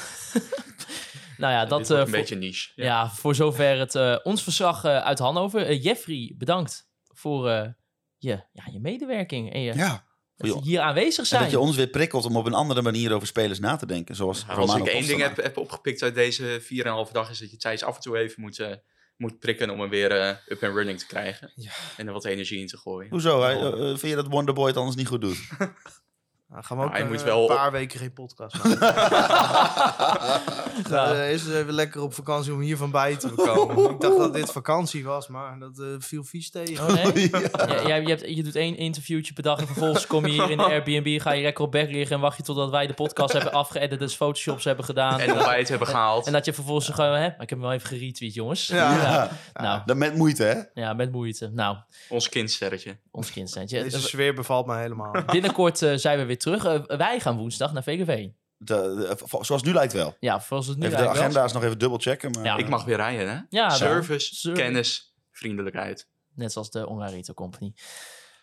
nou ja, Dat eh, een voor, beetje niche. ja. voor zover het eh, ons verslag eh, uit Hannover. Jeffrey, bedankt voor eh, je, ja, je medewerking en je, ja. dat je hier aanwezig En zijn. dat je ons weer prikkelt om op een andere manier over spelers na te denken. Zoals Ja, als ik één ding heb, heb opgepikt uit deze 4,5 dag, is dat je Thijs af en toe even moet, moet prikken om hem weer up and running te krijgen. Ja. En er wat energie in te gooien. Hoezo? Hij, vind je dat Wonderboy het anders niet goed doet? Dan gaan we ook hij eh, moet wel- een paar weken geen podcast maken. Ja. Eh, is even lekker op vakantie om hier van bij te komen. ik dacht dat dit vakantie was, maar dat eh, viel vies tegen. Oh, nee? Ja, jij, je, hebt, je doet één interviewtje per dag en vervolgens kom je hier in de Airbnb, ga je lekker op bed liggen en wacht je totdat wij de podcast hebben afgeëdit, dus photoshops hebben gedaan. En ontbijt hebben gehaald. En dat je vervolgens gewoon, hè, maar ik heb hem wel even geretweet, jongens. Ja. Ja. Nou, Dan met moeite, hè? ja, met moeite. Nou, Ons kindsterretje. ons kindstandje. Deze sfeer bevalt mij helemaal. Binnenkort eh, zijn we weer terug. Eh, wij gaan woensdag naar VGV. De, de- zoals het nu lijkt wel. Ja, zoals het nu Even de was. agenda's nog even dubbel checken. Maar Ja. Ik mag weer rijden, hè? Ja, Service, Service. kennis, vriendelijkheid. Net zoals de Retail Company.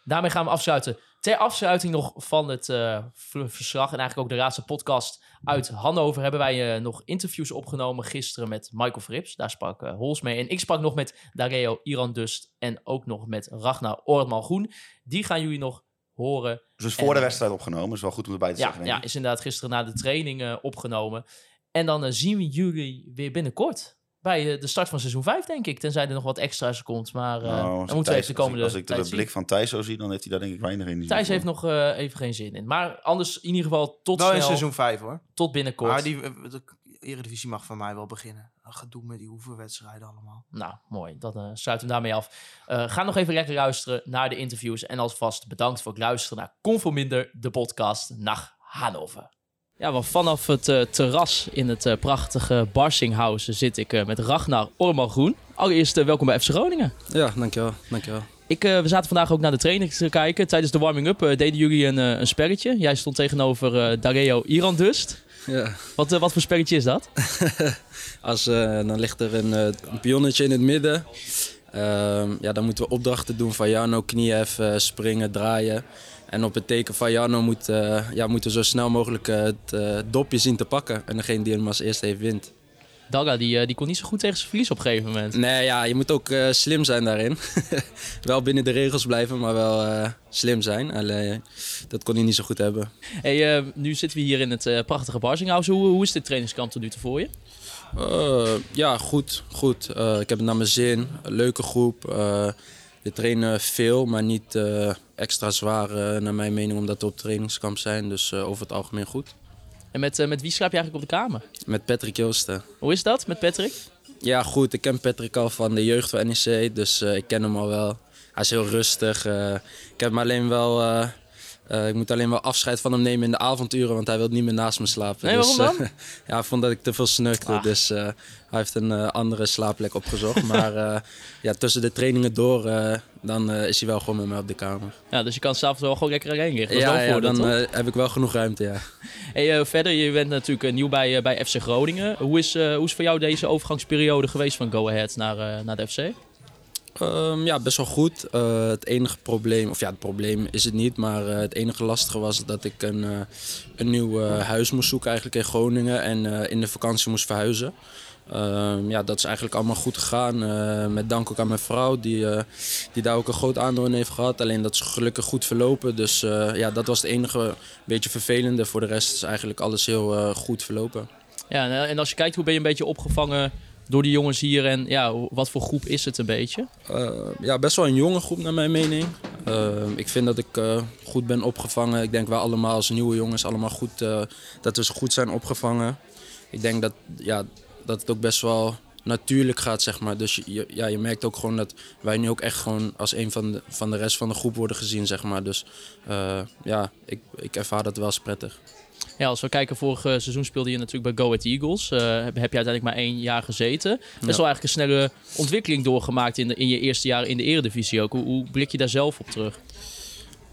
Daarmee gaan we afsluiten. Ter afsluiting nog van het eh, verslag en eigenlijk ook de laatste podcast uit Hannover hebben wij eh, nog interviews opgenomen gisteren met Michael Frips. Daar sprak eh, Hols mee. En ik sprak nog met Dareo Iran Dust en ook nog met Ragnar Oortman Groen. Die gaan jullie nog horen Dus voor de En- wedstrijd opgenomen. is wel goed om erbij te Ja, zeggen. ja, is inderdaad gisteren na de training eh, opgenomen. En dan eh, zien we jullie weer binnenkort. Bij eh, de start van seizoen 5, denk ik. Tenzij er nog wat extra's komt. Maar eh Nou, dan als moeten we even de komende Als ik, als ik de zien. blik van Thijs zo zie, dan heeft hij daar denk ik weinig in. Thijs heeft nog eh, even geen zin in. Maar anders in ieder geval tot in snel, seizoen 5 hoor. tot binnenkort. Maar die, eh, Eredivisie mag van mij wel beginnen. Dat Gedoe met die oefenwedstrijden allemaal. Nou, mooi. Dan eh sluiten we daarmee af. Eh, ga nog even lekker luisteren naar de interviews. En alvast bedankt voor het luisteren naar Conforminder, de podcast naar Hannover. Ja, wel vanaf het eh, terras in het eh, prachtige Barsinghuis zit ik eh, met Ragnar Ormal Groen. Allereerst welkom bij FC Groningen. Ja, dankjewel. dankjewel. Ik, eh, we zaten vandaag ook naar de training te kijken. Tijdens de warming-up eh, deden jullie een, een spelletje. Jij stond tegenover eh Dareo Iran Dust. Ja. Wat, eh, wat voor spelletje is dat? Als, eh, dan ligt er een, eh, een pionnetje in het midden. Ehm, ja, dan moeten we opdrachten doen van Jarno, knieën even springen, draaien. En op het teken van Jarno moet, ja, moeten we zo snel mogelijk het dopje zien te pakken. En degene die hem als eerste heeft, wint. Daga, die, eh, die kon niet zo goed tegen zijn verlies op een gegeven moment. Nee, ja, je moet ook eh, slim zijn daarin. wel binnen de regels blijven, maar wel eh, slim zijn. Alleen, dat kon hij niet zo goed hebben. Hey, nu zitten we hier in het prachtige Barsinghuis. Hoe, hoe is dit trainingskamp tot nu toe voor je? Ja, goed. goed. Ik heb het naar mijn zin. Leuke groep. We trainen veel, maar niet extra zwaar naar mijn mening omdat we op trainingskamp zijn. Dus over het algemeen goed. En met, eh, met wie slaap je eigenlijk op de kamer? Met Patrick Joosten. Hoe is dat met Patrick? Ja, goed. Ik ken Patrick al van de jeugd van NEC, dus eh, ik ken hem al wel. Hij is heel rustig. eh, ik heb hem alleen wel... eh, ik moet alleen wel afscheid van hem nemen in de avonduren, want hij wil niet meer naast me slapen. Nee, dus, waarom dan? eh, ja, hij vond dat ik te veel snurkte, Ah. dus eh, hij heeft een andere slaapplek opgezocht. maar ja, tussen de trainingen door, dan is hij wel gewoon met mij op de kamer. Ja, dus je kan s'avonds wel gewoon lekker liggen. Dat is ja, ja, dan heb ik wel genoeg ruimte, ja. Hey, verder, je bent natuurlijk nieuw bij, bij FC Groningen. Hoe is, hoe is voor jou deze overgangsperiode geweest van Go Ahead naar, naar de FC? Ehm, ja, best wel goed. Eh, het enige probleem, of ja, het probleem is het niet, maar eh, het enige lastige was dat ik een, eh, een nieuw huis moest zoeken eigenlijk in Groningen en in de vakantie moest verhuizen. Ehm, ja, dat is eigenlijk allemaal goed gegaan. Met dank ook aan mijn vrouw, die, die daar ook een groot aandeel heeft gehad. Alleen dat is gelukkig goed verlopen. Dus ja, dat was het enige beetje vervelende. Voor de rest is eigenlijk alles heel goed verlopen. Ja, en als je kijkt, hoe ben je een beetje opgevangen door die jongens hier? En ja, wat voor groep is het een beetje? Eh, ja, best wel een jonge groep naar mijn mening. Eh, ik vind dat ik eh, goed ben opgevangen. Ik denk wij allemaal als nieuwe jongens allemaal goed, dat we goed zijn opgevangen. Ik denk dat, ja, dat het ook best wel natuurlijk gaat, zeg maar. Dus je, ja, je merkt ook gewoon dat wij nu ook echt gewoon als een van de, van de rest van de groep worden gezien, zeg maar. Dus ja, ik, ik ervaar dat wel als prettig. Ja, als we kijken, vorig eh, seizoen speelde je natuurlijk bij Go Ahead Eagles. Eh, heb, heb je uiteindelijk maar één jaar gezeten. Best Ja. wel eigenlijk een snelle ontwikkeling doorgemaakt in, de, in je eerste jaar in de eredivisie ook. Hoe, hoe blik je daar zelf op terug?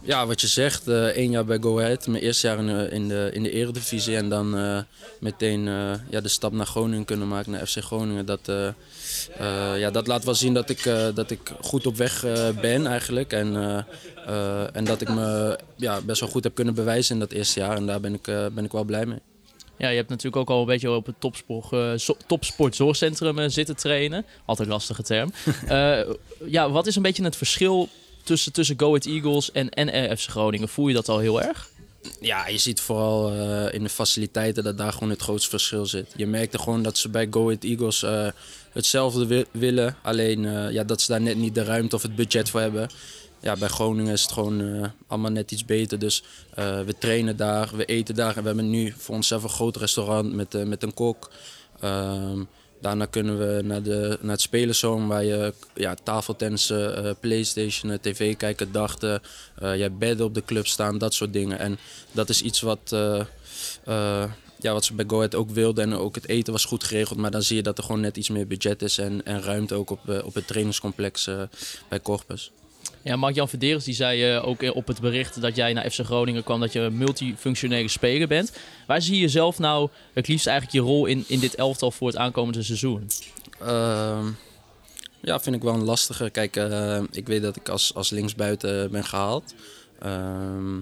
Ja, wat je zegt, eh één jaar bij Go Ahead, mijn eerste jaar in de, in de, in de eredivisie en dan eh, meteen eh, ja, de stap naar Groningen kunnen maken, naar FC Groningen. Dat, ja, dat laat wel zien dat ik, dat ik goed op weg ben eigenlijk en, en dat ik me ja, best wel goed heb kunnen bewijzen in dat eerste jaar en daar ben ik, ben ik wel blij mee. Ja, je hebt natuurlijk ook al een beetje op het topsport, zo- topsportzorgcentrum zitten trainen. Altijd een lastige term. Ja, wat is een beetje het verschil tussen, tussen Go Ahead Eagles en, en Groningen? Voel je dat al heel erg? Ja, je ziet vooral eh, in de faciliteiten dat daar gewoon het grootste verschil zit. Je merkte gewoon dat ze bij Go Ahead Eagles eh, hetzelfde wi- willen. Alleen eh, ja, dat ze daar net niet de ruimte of het budget voor hebben. Ja, bij Groningen is het gewoon allemaal net iets beter. Dus we trainen daar, we eten daar. En we hebben nu voor onszelf een groot restaurant met, met een kok. Ehm, daarna kunnen we naar, de, naar het spelershome waar je ja, tafeltennissen, eh, playstation, eh, tv kijken, dachten. Eh, je bedden op de club staan, dat soort dingen. En dat is iets wat, eh, ja, wat ze bij Go Ahead ook wilden. En ook het eten was goed geregeld. Maar dan zie je dat er gewoon net iets meer budget is. En, en ruimte ook op, op het trainingscomplex bij Corpus. Ja, Mark-Jan Verderes die zei eh, ook op het bericht dat jij naar FC Groningen kwam dat je een multifunctionele speler bent. Waar zie je zelf nou het liefst eigenlijk je rol in, in dit elftal voor het aankomende seizoen? Ehm, ja, vind ik wel een lastige. Kijk, eh, ik weet dat ik als, als linksbuiten ben gehaald. Ehm,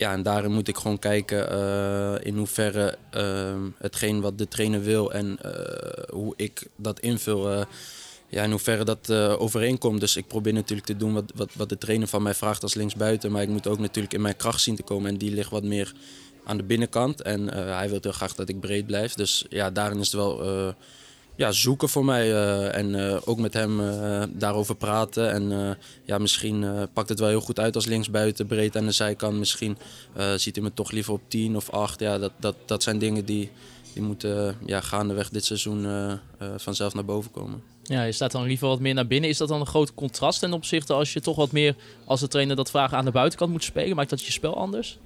ja, en daarin moet ik gewoon kijken eh, in hoeverre ehm, hetgeen wat de trainer wil en eh, hoe ik dat invul, eh, ja, in hoeverre dat eh, overeenkomt. Dus ik probeer natuurlijk te doen wat, wat, wat de trainer van mij vraagt als linksbuiten. Maar ik moet ook natuurlijk in mijn kracht zien te komen en die ligt wat meer aan de binnenkant. En eh, hij wil heel graag dat ik breed blijf. Dus ja, daarin is het wel eh, ja, zoeken voor mij. en ook met hem daarover praten. En ja, misschien pakt het wel heel goed uit als linksbuiten, breed aan de zijkant. Misschien ziet hij me toch liever op 10 of 8. Ja, dat, dat, dat zijn dingen die, die moeten eh, ja, gaandeweg dit seizoen eh, eh, vanzelf naar boven komen. Ja, je staat dan liever wat meer naar binnen. Is dat dan een groot contrast ten opzichte als je toch wat meer, als de trainer dat vraagt, aan de buitenkant moet spelen? Maakt dat je spel anders?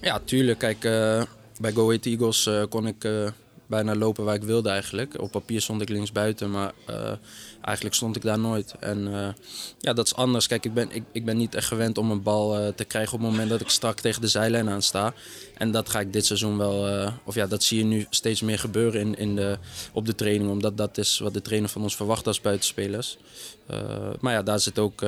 Ja, tuurlijk. Kijk, bij Go Ahead Eagles kon ik bijna lopen waar ik wilde eigenlijk. Op papier stond ik linksbuiten, maar eh, eigenlijk stond ik daar nooit. En eh, ja, dat is anders. Kijk, ik ben, ik, ik ben niet echt gewend om een bal eh, te krijgen op het moment dat ik strak tegen de zijlijn aan sta. En dat ga ik dit seizoen wel, eh, of ja, dat zie je nu steeds meer gebeuren in, in de, op de training. Omdat dat is wat de trainer van ons verwacht als buitenspelers. Maar ja, daar zit ook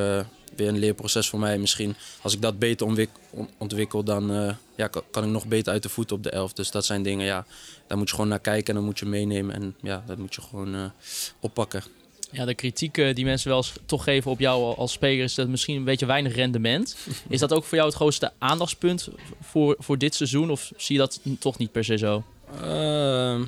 weer een leerproces voor mij. Misschien als ik dat beter ontwik- on- ontwikkel, dan ja, kan, ik nog beter uit de voet op de elf. Dus dat zijn dingen, ja, daar moet je gewoon naar kijken en dan moet je meenemen. En ja, dat moet je gewoon oppakken. Ja, de kritiek eh, die mensen wel eens toch geven op jou als speler is dat misschien een beetje weinig rendement. Is dat ook voor jou het grootste aandachtspunt voor, voor dit seizoen? Of zie je dat toch niet per se zo? Ehm,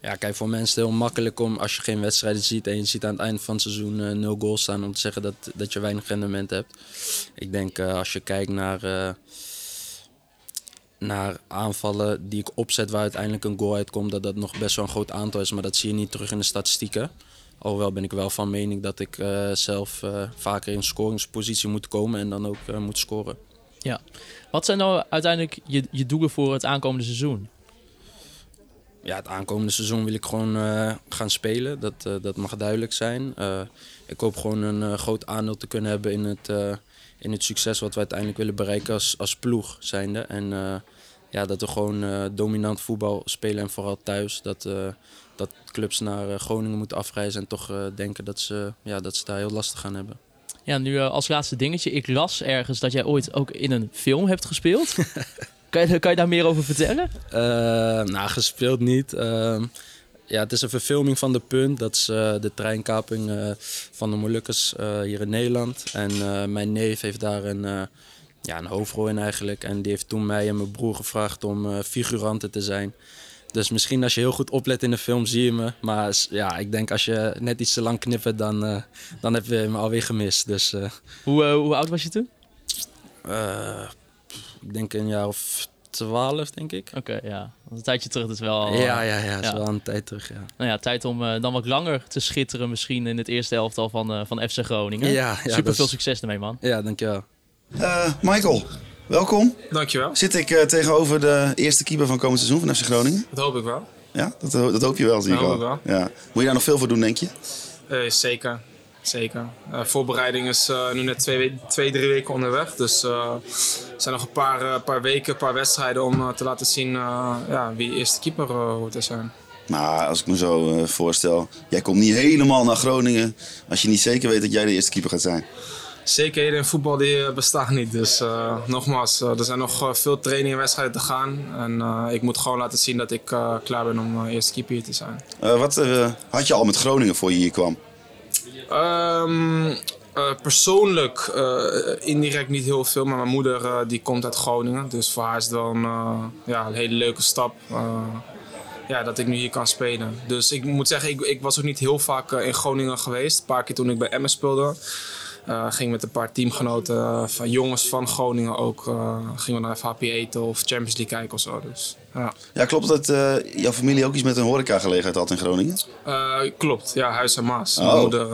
ja, kijk, voor mensen is het heel makkelijk om als je geen wedstrijden ziet en je ziet aan het eind van het seizoen eh, nul goals staan om te zeggen dat, dat je weinig rendement hebt. Ik denk eh, als je kijkt naar, naar aanvallen die ik opzet waar uiteindelijk een goal uitkomt, dat dat nog best wel een groot aantal is, maar dat zie je niet terug in de statistieken. Alhoewel ben ik wel van mening dat ik eh, zelf eh, vaker in scoringspositie moet komen en dan ook eh, moet scoren. Wat zijn nou uiteindelijk je, je doelen voor het aankomende seizoen? ja, het aankomende seizoen wil ik gewoon gaan spelen. Dat, dat mag duidelijk zijn. Ik hoop gewoon een groot aandeel te kunnen hebben in het, in het succes wat we uiteindelijk willen bereiken als, als ploeg zijnde. En ja, dat we gewoon eh, dominant voetbal spelen en vooral thuis. Dat, eh, dat clubs naar eh, Groningen moeten afreizen en toch denken dat ze, ja, dat ze daar heel lastig gaan hebben. Ja, nu als laatste dingetje. Ik las ergens dat jij ooit ook in een film hebt gespeeld. kan, je, kan je daar meer over vertellen? Nou, gespeeld niet. Ehm, ja, het is een verfilming van De Punt. Dat is de treinkaping van de Molukkers hier in Nederland. En mijn neef heeft daar een, ja, een hoofdrol in eigenlijk. En die heeft toen mij en mijn broer gevraagd om eh, figuranten te zijn. Dus misschien als je heel goed oplet in de film zie je me. Maar ja, ik denk als je net iets te lang knippert, dan, eh, dan heb je me alweer gemist. Dus eh, Hoe, hoe oud was je toen? ik denk een jaar of twaalf, denk ik. Oké, ja. Een tijdje terug is wel... Ja, ja, ja, dat is ja. wel een tijd terug, ja. Nou ja, tijd om dan wat langer te schitteren misschien in het eerste elftal van, eh, van FC Groningen. Ja, ja, Super veel is- succes ermee, man. Ja, dankjewel. Eh, Michael, welkom. Dankjewel. Zit ik eh, tegenover de eerste keeper van komend seizoen van FC Groningen? Dat hoop ik wel. Ja, dat, ho- dat hoop je wel, zie ik al. ik Ja. Moet je daar nog veel voor doen, denk je? Eh, zeker. Zeker. Eh, voorbereiding is eh, nu net twee, we- twee, drie weken onderweg. Dus eh, er zijn nog een paar, eh, paar weken, een paar wedstrijden om eh, te laten zien eh, ja, wie eerste keeper eh, hoort te zijn. Maar als ik me zo eh, voorstel, jij komt niet helemaal naar Groningen als je niet zeker weet dat jij de eerste keeper gaat zijn. Zekerheden in voetbal die eh, bestaan niet. Dus eh, nogmaals, eh, er zijn nog veel trainingen en wedstrijden te gaan. En ik moet gewoon laten zien dat ik klaar ben om eerste keeper hier te zijn. Wat had je al met Groningen voor je hier kwam? Ehm, eh, persoonlijk indirect niet heel veel, maar mijn moeder die komt uit Groningen. Dus voor haar is het wel een, ja, een hele leuke stap ja, dat ik nu hier kan spelen. Dus ik moet zeggen, ik, ik was ook niet heel vaak in Groningen geweest. Een paar keer toen ik bij Emmen speelde. Eh, ging met een paar teamgenoten eh, van jongens van Groningen ook. eh, gingen we naar FHP eten of Champions League kijken of zo. Dus, ja. Ja, klopt dat jouw familie ook iets met een horecagelegenheid had in Groningen? Klopt, ja, Huis en Maas. Oh. Mijn moeder,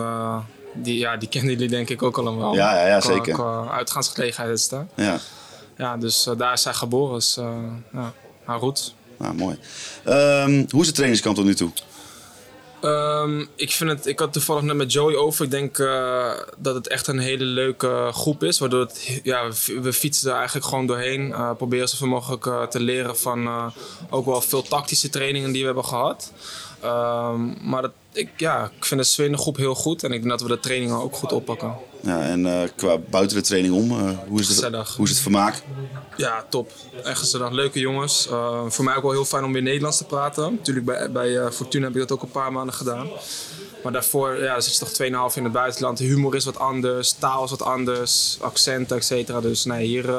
die, ja, die kennen jullie denk ik ook allemaal. Ja, ja, zeker. Qua uitgaansgelegenheid is hè? Ja, Ja, dus daar is zij geboren. Dus, ja, haar roet. nou, mooi. Ehm, hoe is het trainingskamp tot nu toe? Ehm, ik, vind het, ik had toevallig net met Joey over. Ik denk eh, dat het echt een hele leuke groep is. Waardoor het, ja, we, fietsen er eigenlijk gewoon doorheen. Eh proberen zoveel mogelijk eh, te leren van ook wel veel tactische trainingen die we hebben gehad. Ehm, maar dat, ik, ja, ik vind de sfeer in de groep heel goed. En ik denk dat we de trainingen ook goed oppakken. Ja, en eh, qua buiten de training om, eh, hoe, is het, hoe is het vermaak? Ja, top. Echt gezellig. Leuke jongens. Eh, voor mij ook wel heel fijn om weer Nederlands te praten. Natuurlijk bij, bij eh, Fortuna heb ik dat ook een paar maanden gedaan. Maar daarvoor ja, zit je toch 2,5 in het buitenland. De humor is wat anders, taal is wat anders, accenten, et cetera. Dus nee, hier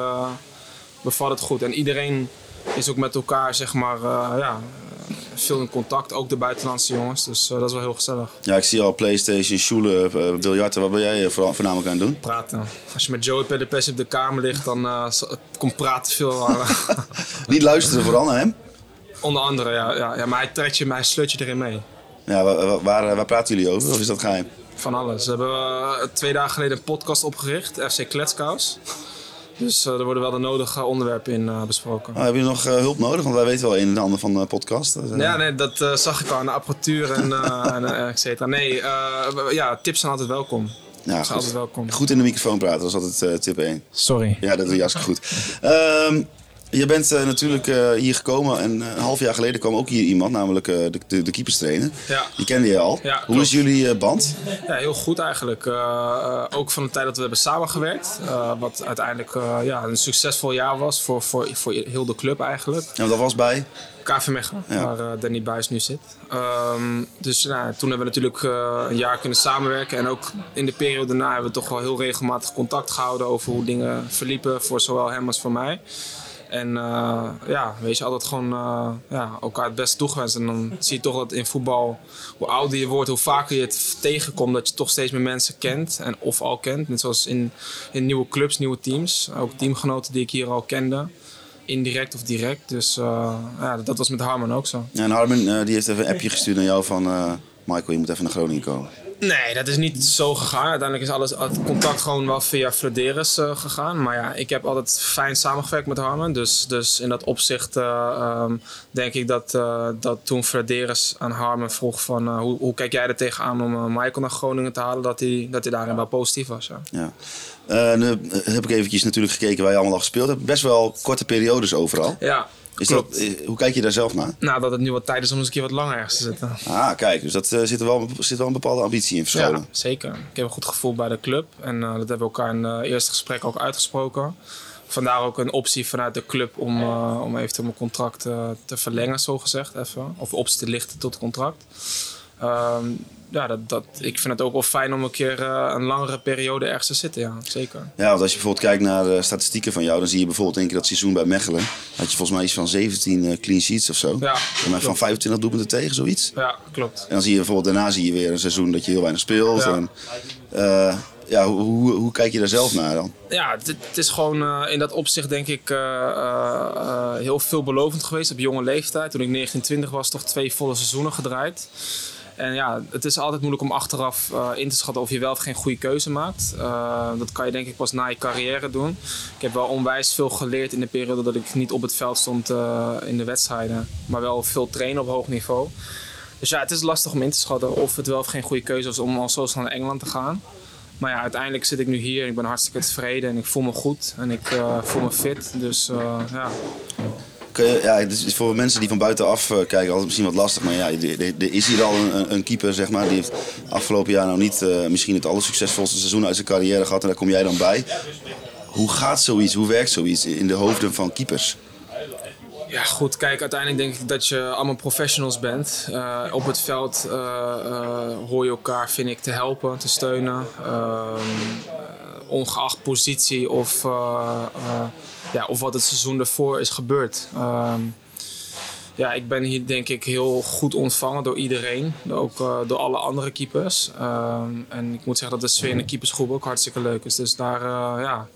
bevalt het goed. En iedereen is ook met elkaar, zeg maar, ja, veel in contact. Ook de buitenlandse jongens. Dus eh, dat is wel heel gezellig. Ja, ik zie al Playstation, Schule, uh, biljarten. Wat ben jij vooral, voornamelijk aan het doen? Praten. Als je met Joey per de pers op de kamer ligt, dan eh, komt praten veel. Niet luisteren vooral naar hem. onder andere, ja, ja, ja. Maar hij trekt je, maar hij sleurt je erin mee. Ja, waar, waar, praten jullie over? Of is dat geheim? Van alles. We hebben twee dagen geleden een podcast opgericht, FC Kletskous. Dus eh, er worden wel de nodige onderwerpen in eh, besproken. Oh, hebben jullie nog eh, hulp nodig? Want wij weten wel een en ander van de podcast. Dus, Ja, nee, dat eh, zag ik al aan de apparatuur en, eh, en et cetera. Nee, eh, ja, tips zijn altijd welkom. ja, zijn goed. altijd welkom. Goed in de microfoon praten, dat is altijd eh, tip 1. Sorry. Ja, dat doe je hartstikke goed. Ehm, je bent eh, natuurlijk eh, hier gekomen en eh, een half jaar geleden kwam ook hier iemand, namelijk de, de, de keeperstrainer. Ja. Die kende je al. Ja, Hoe klopt. is jullie band? Ja, heel goed eigenlijk. Ook van de tijd dat we hebben samengewerkt. wat uiteindelijk ja, een succesvol jaar was voor, voor, voor heel de club eigenlijk. Ja, dat was bij. KV Mechelen, Ja. waar Danny Buis nu zit. Ehm, dus nou, toen hebben we natuurlijk een jaar kunnen samenwerken. En ook in de periode daarna hebben we toch wel heel regelmatig contact gehouden over hoe dingen verliepen voor zowel hem als voor mij. En eh, ja, weet je, altijd gewoon eh, ja, elkaar het beste toegewenst. En dan zie je toch dat in voetbal, hoe ouder je wordt, hoe vaker je het tegenkomt, dat je toch steeds meer mensen kent. En of al kent. Net zoals in, in nieuwe clubs, nieuwe teams. Ook teamgenoten die ik hier al kende. Indirect of direct. Dus eh, ja, dat was met Harman ook zo. Ja, en Harmen eh, die heeft even een appje gestuurd naar jou van... Michael, je moet even naar Groningen komen. Nee, dat is niet zo gegaan. Uiteindelijk is alles, het contact gewoon wel via Flederis eh, gegaan. Maar ja, ik heb altijd fijn samengewerkt met Harman. Dus, dus in dat opzicht eh, ehm, denk ik dat, eh, dat toen Flederis aan Harman vroeg van... hoe, hoe kijk jij er tegenaan om Michael naar Groningen te halen? Dat hij, dat hij daarin wel positief was. Ja. Ja. Nu heb ik eventjes natuurlijk gekeken waar je allemaal al gespeeld hebt. Best wel korte periodes overal. Ja, Is klopt. dat, eh, hoe kijk je daar zelf naar? Nou, dat het nu wat tijd is om eens een keer wat langer ergens te zitten. Ah, kijk, dus dat eh, zit, er wel, zit wel een bepaalde ambitie in verscholen. Ja, zeker. Ik heb een goed gevoel bij de club. En eh, dat hebben we elkaar in het eerste gesprek ook uitgesproken. vandaar ook een optie vanuit de club om, uh, om eventueel mijn contract te verlengen, zo gezegd. Even. Of optie te lichten tot contract. Um, ja, dat, dat, ik vind het ook wel fijn om een keer uh, een langere periode ergens te zitten, ja, zeker. Ja, want als je bijvoorbeeld kijkt naar de statistieken van jou, dan zie je bijvoorbeeld één keer dat seizoen bij Mechelen. Had je volgens mij iets van 17 uh, clean sheets of zo. Ja, en van 25 doelpunten tegen, zoiets. Ja, klopt. En dan zie je bijvoorbeeld daarna zie je weer een seizoen dat je heel weinig speelt. Ja. En, uh, ja, hoe, hoe, hoe, kijk je daar zelf naar dan? Ja, het, het is gewoon uh, in dat opzicht denk ik uh, uh, heel veelbelovend geweest op jonge leeftijd. Toen ik 19, 20 was, toch twee volle seizoenen gedraaid. En ja, het is altijd moeilijk om achteraf uh, in te schatten of je wel of geen goede keuze maakt. Uh, dat kan je denk ik pas na je carrière doen. Ik heb wel onwijs veel geleerd in de periode dat ik niet op het veld stond uh, in de wedstrijden. Maar wel veel trainen op hoog niveau. Dus ja, het is lastig om in te schatten of het wel of geen goede keuze was om al zo snel naar Engeland te gaan. Maar ja, uiteindelijk zit ik nu hier en ik ben hartstikke tevreden en ik voel me goed en ik voel me fit. Dus ja ja, het is voor mensen die van buitenaf uh, kijken altijd misschien wat lastig. Maar ja, er is hier al een, een, keeper, zeg maar. Die heeft afgelopen jaar nou niet uh, misschien het allersuccesvolste seizoen uit zijn carrière gehad. En daar kom jij dan bij. Hoe gaat zoiets? Hoe werkt zoiets in de hoofden van keepers? Ja, goed. Kijk, uiteindelijk denk ik dat je allemaal professionals bent. Uh, op het veld hoor je elkaar, vind ik, te helpen, te steunen. Ehm, ongeacht positie of ja, of wat het seizoen ervoor is gebeurd. Um, ja, ik ben hier denk ik heel goed ontvangen door iedereen. Ook uh, door alle andere keepers. Um, en ik moet zeggen dat de sfeer in de keepersgroep ook hartstikke leuk is. Dus daar, uh, ja.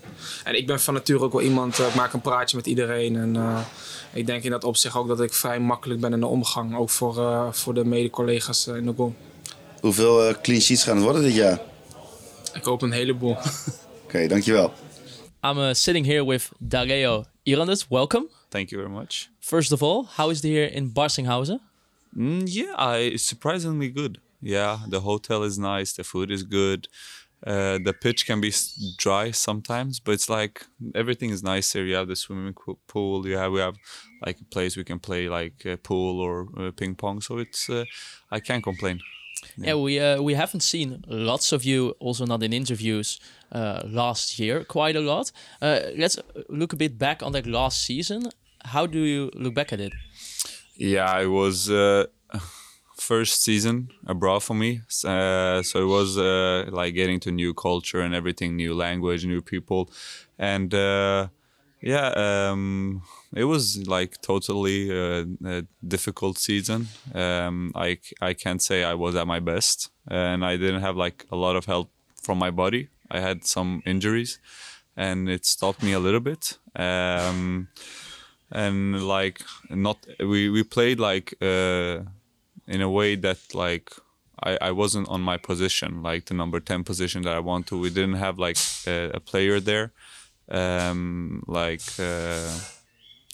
En ik ben van nature ook wel iemand, uh, ik maak een praatje met iedereen. En ik denk in dat opzicht ook dat ik vrij makkelijk ben in de omgang. Ook voor, voor de mede-collega's in de goal. Hoeveel clean sheets gaan het worden dit jaar? Ik hoop een heleboel. Oké, okay, dankjewel. I'm uh, sitting here with Dareo Irandis. Welcome. Thank you very much. First of all, how is it here in Barsinghausen? Mm, yeah, I, surprisingly good. Yeah, the hotel is nice, the food is good. Uh, the pitch can be dry sometimes, but it's like everything is nice here. You have the swimming pool. You have we have like a place we can play like uh, pool or uh, ping pong. So it's uh, I can't complain. Yeah, yeah we uh, we haven't seen lots of you, also not in interviews, last year, quite a lot. Uh, let's look a bit back on that last season. How do you look back at it? Yeah, it was uh, first season abroad for me, uh, so it was uh, like getting to new culture and everything, new language, new people, and yeah. Um, it was like totally a difficult season. Um, I I can't say I was at my best, and I didn't have like a lot of help from my body. I had some injuries, and it stopped me a little bit. Um, and like not we we played like uh, in a way that like I, I wasn't on my position, like the number 10 position that I want to. We didn't have like a, a player there. Um, like uh,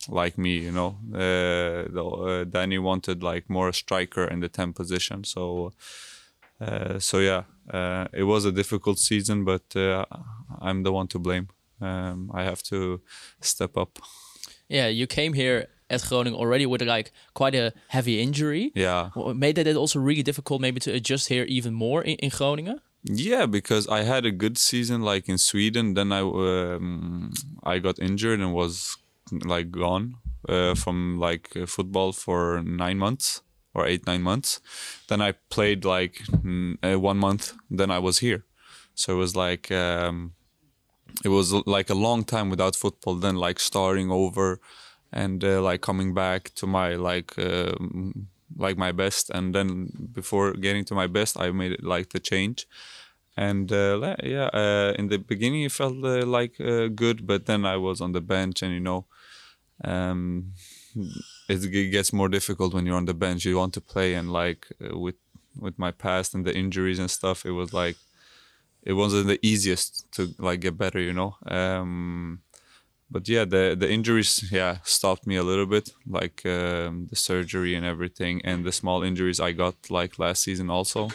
like me, you know. Uh, the, uh, Danny wanted like more striker in the 10 position. So, uh, so yeah, uh, it was a difficult season, but uh, I'm the one to blame. Um, I have to step up. Yeah, you came here at Groningen already with like quite a heavy injury. Yeah. Made that also really difficult maybe to adjust here even more in, in Groningen? Yeah, because I had a good season like in Sweden. Then I um, I got injured and was like gone uh, from like football for nine months or eight nine months. Then I played like uh, one month. Then I was here, so it was like um, it was like a long time without football. Then like starting over and uh, like coming back to my like um, like my best. And then before getting to my best, I made it like the change and uh, yeah, uh, in the beginning it felt uh, like good, but then I was on the bench, and you know, um, it gets more difficult when you're on the bench. You want to play, and like uh, with with my past and the injuries and stuff, it was like it wasn't the easiest to like get better, you know. Um, but yeah, the the injuries yeah stopped me a little bit, like um, the surgery and everything, and the small injuries I got like last season also.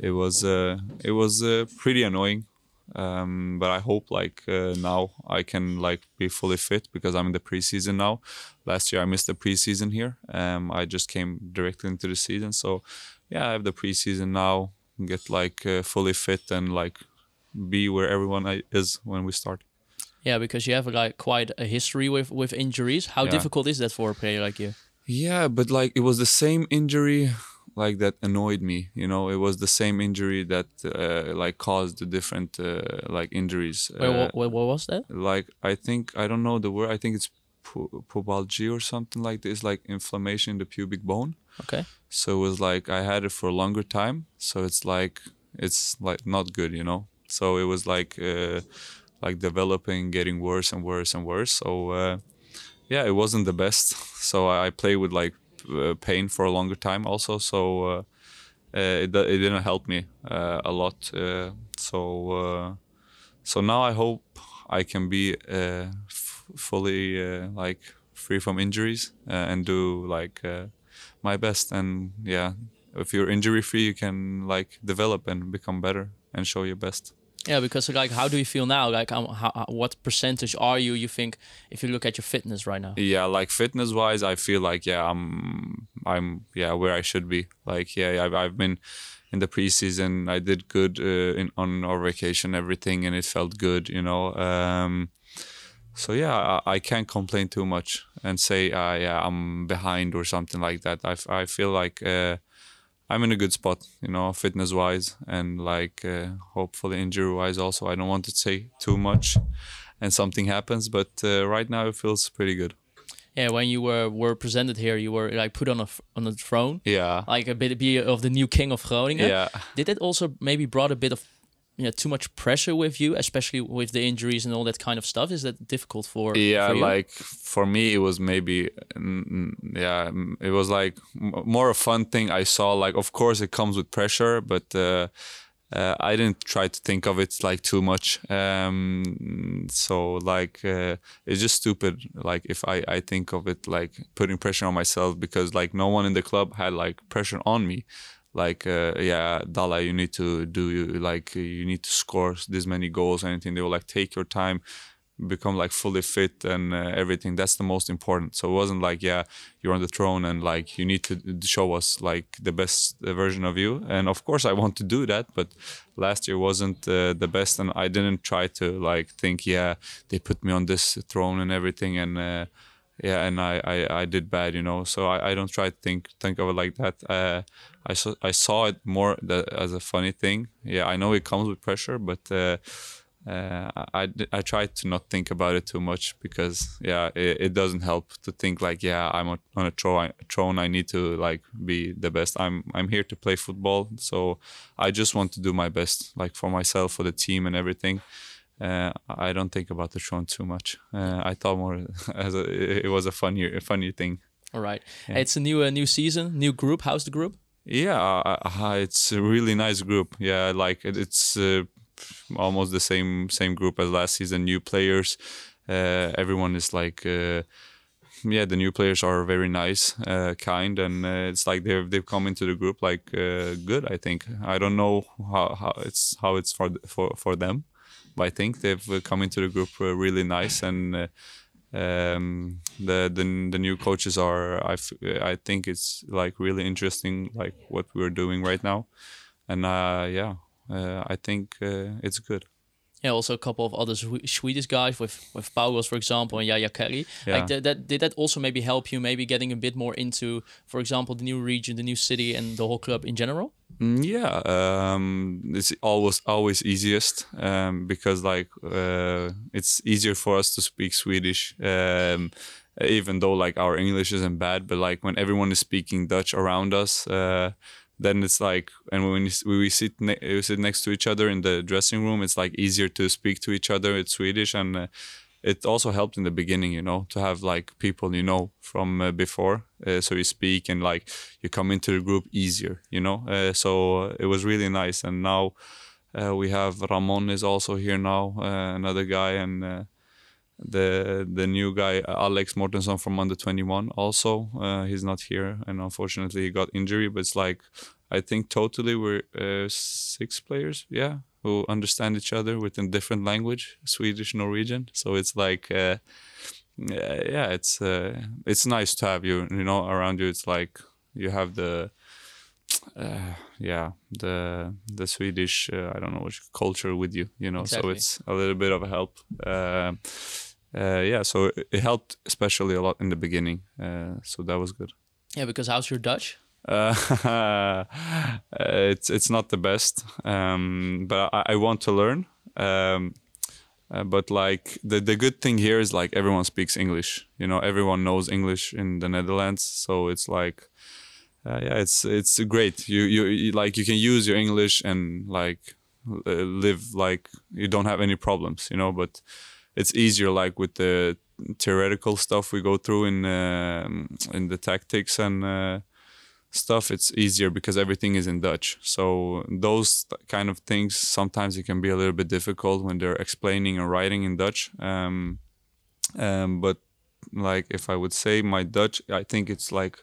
It was uh, it was uh, pretty annoying um, but I hope like uh, now I can like be fully fit because I'm in the preseason now. Last year I missed the preseason here. Um, I just came directly into the season, so yeah, I have the preseason now. Get like uh, fully fit and like be where everyone is when we start. Yeah, because you have like quite a history with with injuries. How Yeah. difficult is that for a player like you? Yeah, but like it was the same injury like that annoyed me. You know, it was the same injury that uh, like caused the different uh, like injuries. Wait, Uh, what, what, was that? like I think I don't know the word. I think it's pubalgia or something like this, like inflammation in the pubic bone. Okay. So it was like I had it for a longer time. So it's like it's like not good, you know. So it was like uh, like developing, getting worse and worse and worse. So uh, yeah, it wasn't the best. So I, I played with like uh, pain for a longer time also. So uh, uh, it, it didn't help me uh, a lot. Uh, so uh, so now I hope I can be uh, fully uh, like free from injuries uh, and do like uh, my best. And yeah, if you're injury free, you can like develop and become better and show your best. Yeah, because like, how do you feel now? Like, um, how, how, what percentage are you? You think if you look at your fitness right now? Yeah, like fitness wise, I feel like yeah, I'm I'm yeah where I should be. Like yeah, I've I've been in the preseason. I did good uh, in on our vacation, everything, and it felt good, you know. Um, so yeah, I, I can't complain too much and say uh, yeah I'm behind or something like that. I, I feel like uh, I'm in a good spot, you know, fitness wise and like uh, hopefully injury wise also. I don't want to say too much and something happens, but uh, right now it feels pretty good. Yeah, when you were were presented here, you were like put on a on a throne, Yeah. like a bit be of the new king of Groningen. Yeah. Did it also maybe brought a bit of you know, too much pressure with you, especially with the injuries and all that kind of stuff? Is that difficult for? yeah for like for me it was maybe yeah it was like more a fun thing i saw like of course it comes with pressure but uh, uh, I didn't try to think of it like too much. Um, so like uh, it's just stupid. Like if I, I think of it like putting pressure on myself because like no one in the club had like pressure on me. Like uh, yeah, Dala, you need to do like you need to score this many goals. Anything. They will like take your time become like fully fit and uh, everything. That's the most important. So it wasn't like yeah you're on the throne and like you need to show us like the best uh, version of you. And of course i want to do that but last year wasn't uh, the best and i didn't try to like think yeah they put me on this throne and everything and uh, yeah and I, I i did bad you know? So i, I don't try to think think of it like that. Uh, i saw i saw it more the, as a funny thing yeah i know it comes with pressure but uh, uh, I, I, try to not think about it too much because yeah it, it doesn't help to think like yeah I'm on a throne, throne I need to like be the best I'm I'm here to play football so I just want to do my best like for myself for the team and everything uh, I don't think about the throne too much uh, I thought more as a, it was a funny a funny thing All right. Yeah. It's a new uh, new season, new group. How's the group? Yeah, uh, uh, it's a really nice group. Yeah, like it, it's uh, almost the same same group as last season. New players, uh, everyone is like, uh, yeah, the new players are very nice, uh, kind, and uh, it's like they've they've come into the group like uh, good. I think I don't know how, how it's how it's for for for them, but I think they've uh, come into the group uh, really nice and. Um the the the new coaches are i i think it's like really interesting like what we're doing right now. And uh yeah uh, i think uh, it's good Yeah, also a couple of other Swedish guys with with Paulos, for example, and Yaya Kelly. Yeah. Like that, that, did that also maybe help you maybe getting a bit more into, for example, the new region, the new city, and the whole club in general? Mm, yeah um it's always always easiest um because like uh it's easier for us to speak swedish um even though like our english isn't bad but like when everyone is speaking dutch around us uh then it's like and when we, sit ne- we sit next to each other in the dressing room it's like easier to speak to each other it's swedish and uh, it also helped in the beginning you know to have like people you know from uh, before uh, so you speak and like you come into the group easier you know? Uh, so it was really nice and now uh, we have ramon is also here now uh, another guy and uh, the the new guy alex mortensen from under 21 also uh, he's not here and unfortunately he got injury but it's like i think totally we're uh, six players yeah who understand each other within different language swedish norwegian so it's like uh, yeah, it's uh, it's nice to have you you know around you it's like you have the uh, yeah, the the Swedish uh, I don't know which culture with you, you know. So it's a little bit of a help. Uh, uh, yeah, so it- helped especially a lot in the beginning. Uh, so that was good. Yeah, because how's your Dutch? Uh, it's it's not the best, um, but I, I want to learn. Um, uh, but like the the good thing here is like everyone speaks English. You know, everyone knows English in the Netherlands, so it's like. Uh, yeah, it's it's great. You, you you like you can use your English and like uh, live like you don't have any problems, you know. But it's easier like with the theoretical stuff we go through in um in the tactics and uh, stuff. It's easier because everything is in Dutch. So those kind of things sometimes it can be a little bit difficult when they're explaining and writing in Dutch. Um, um, but like if I would say my Dutch, I think it's like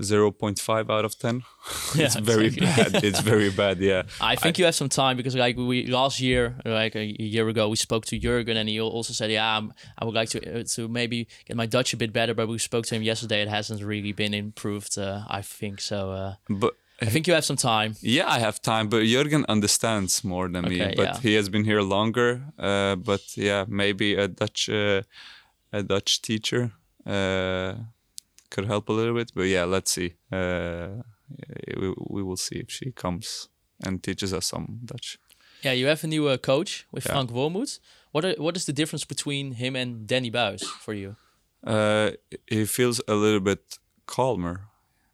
0.5 out of 10 it's very exactly. bad it's very bad yeah I think you have some time because like we last year, like a year ago, we spoke to Jurgen and he also said, yeah, I'm, I would like to uh, to maybe get my Dutch a bit better. But we spoke to him yesterday; it hasn't really been improved. Uh, I think so. Uh, but I think you have some time. Yeah, I have time, but Jurgen understands more than me. But yeah. he has been here longer. Uh, but yeah, maybe a Dutch uh, a Dutch teacher uh, could help a little bit. But yeah, let's see. Uh, we, we will see if she comes and teaches us some Dutch. Yeah, you have a new uh, coach with Yeah. Frank Wormoed. What are, what is the difference between him and Danny Buis for you? Uh, he feels a little bit calmer.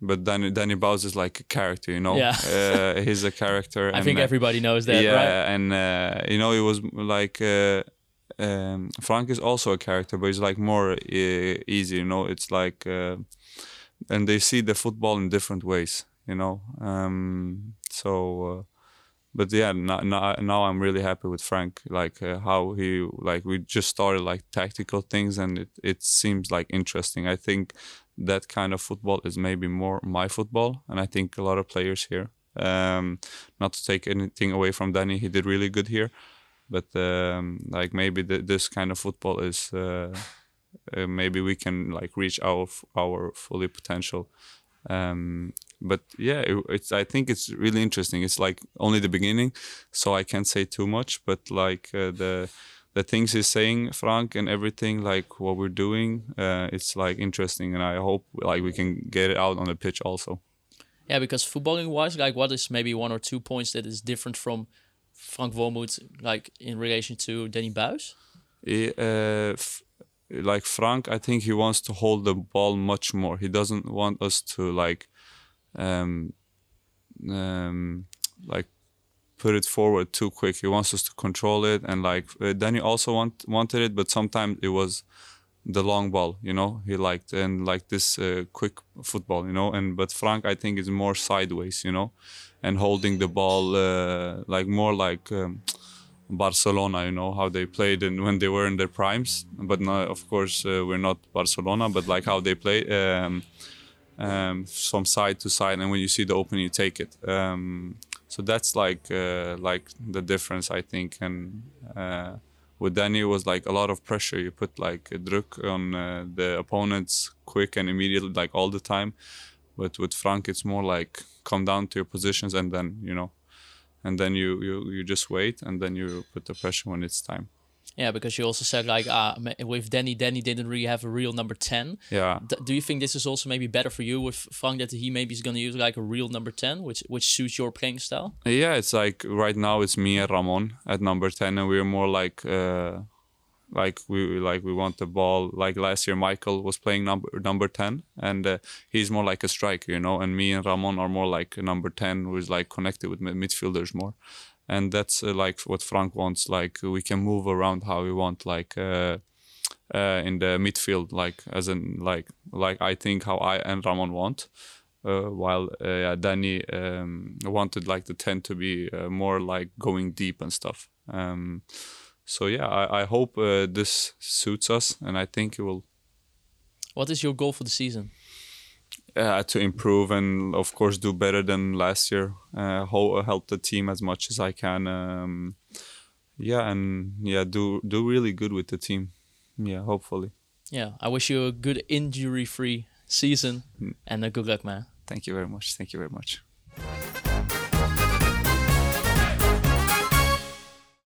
But Danny Danny Bowes is like a character, you know. Yeah. uh, he's a character. I think uh, everybody knows that, yeah, right? and uh, you know, he was like uh, um, Frank is also a character, but he's like more uh, easy. You know, it's like, uh, and they see the football in different ways. You know, um, so. Uh, but yeah, now, now, now I'm really happy with Frank. Like uh, how he like we just started like tactical things, and it it seems like interesting. I think that kind of football is maybe more my football, and I think a lot of players here. Um, not to take anything away from Danny, he did really good here, but um, like maybe th- this kind of football is uh, uh, maybe we can like reach our our fully potential. Um, but yeah, it, it's I think it's really interesting. It's like only the beginning, so I can't say too much. But like uh, the the things he's saying, Frank, and everything, like what we're doing, uh, it's like interesting, and I hope like we can get it out on the pitch also. Yeah, because footballing wise, like what is maybe one or two points that is different from Frank Wormoed, like in relation to Danny Buis? Uh, like Frank, I think he wants to hold the ball much more. He doesn't want us to like, um, um, like put it forward too quick. He wants us to control it, and like uh, Danny also want wanted it, but sometimes it was the long ball. You know, he liked and like this uh, quick football. You know, and but Frank, I think, is more sideways. You know, and holding the ball uh, like more like. Um, Barcelona, you know how they played and when they were in their primes. But no, of course, uh, we're not Barcelona. But like how they play, um, um, from side to side, and when you see the opening, you take it. Um, so that's like uh, like the difference, I think. And uh, with Danny, it was like a lot of pressure. You put like a druk on uh, the opponents quick and immediately, like all the time. But with Frank, it's more like come down to your positions and then you know and then you, you you just wait and then you put the pressure when it's time Yeah, because you also said like uh, with Danny, Danny didn't really have a real number ten. Yeah. D- do you think this is also maybe better for you with Frank that he maybe is going to use like a real number ten, which which suits your playing style? yeah it's like right now it's me and ramon at number 10 and we're more like uh like we like we want the ball like last year michael was playing number number 10 and uh, he's more like a striker you know and me and ramon are more like a number 10 who's like connected with midfielders more and that's uh, like what frank wants like we can move around how we want like uh uh, in the midfield, like as in like like I think how I and Ramon want, uh, while uh, yeah, Danny um, wanted like the ten to be more like going deep and stuff. Um, so yeah, I, I hope uh, this suits us, and I think it will What is your goal for the season? uh, to improve and of course do better than last year. Uh, ho- help the team as much as I can. Um, yeah, and yeah, do do really good with the team. Yeah, hopefully. Yeah, I wish you a good injury-free season and a good luck, man. Thank you very much. Thank you very much.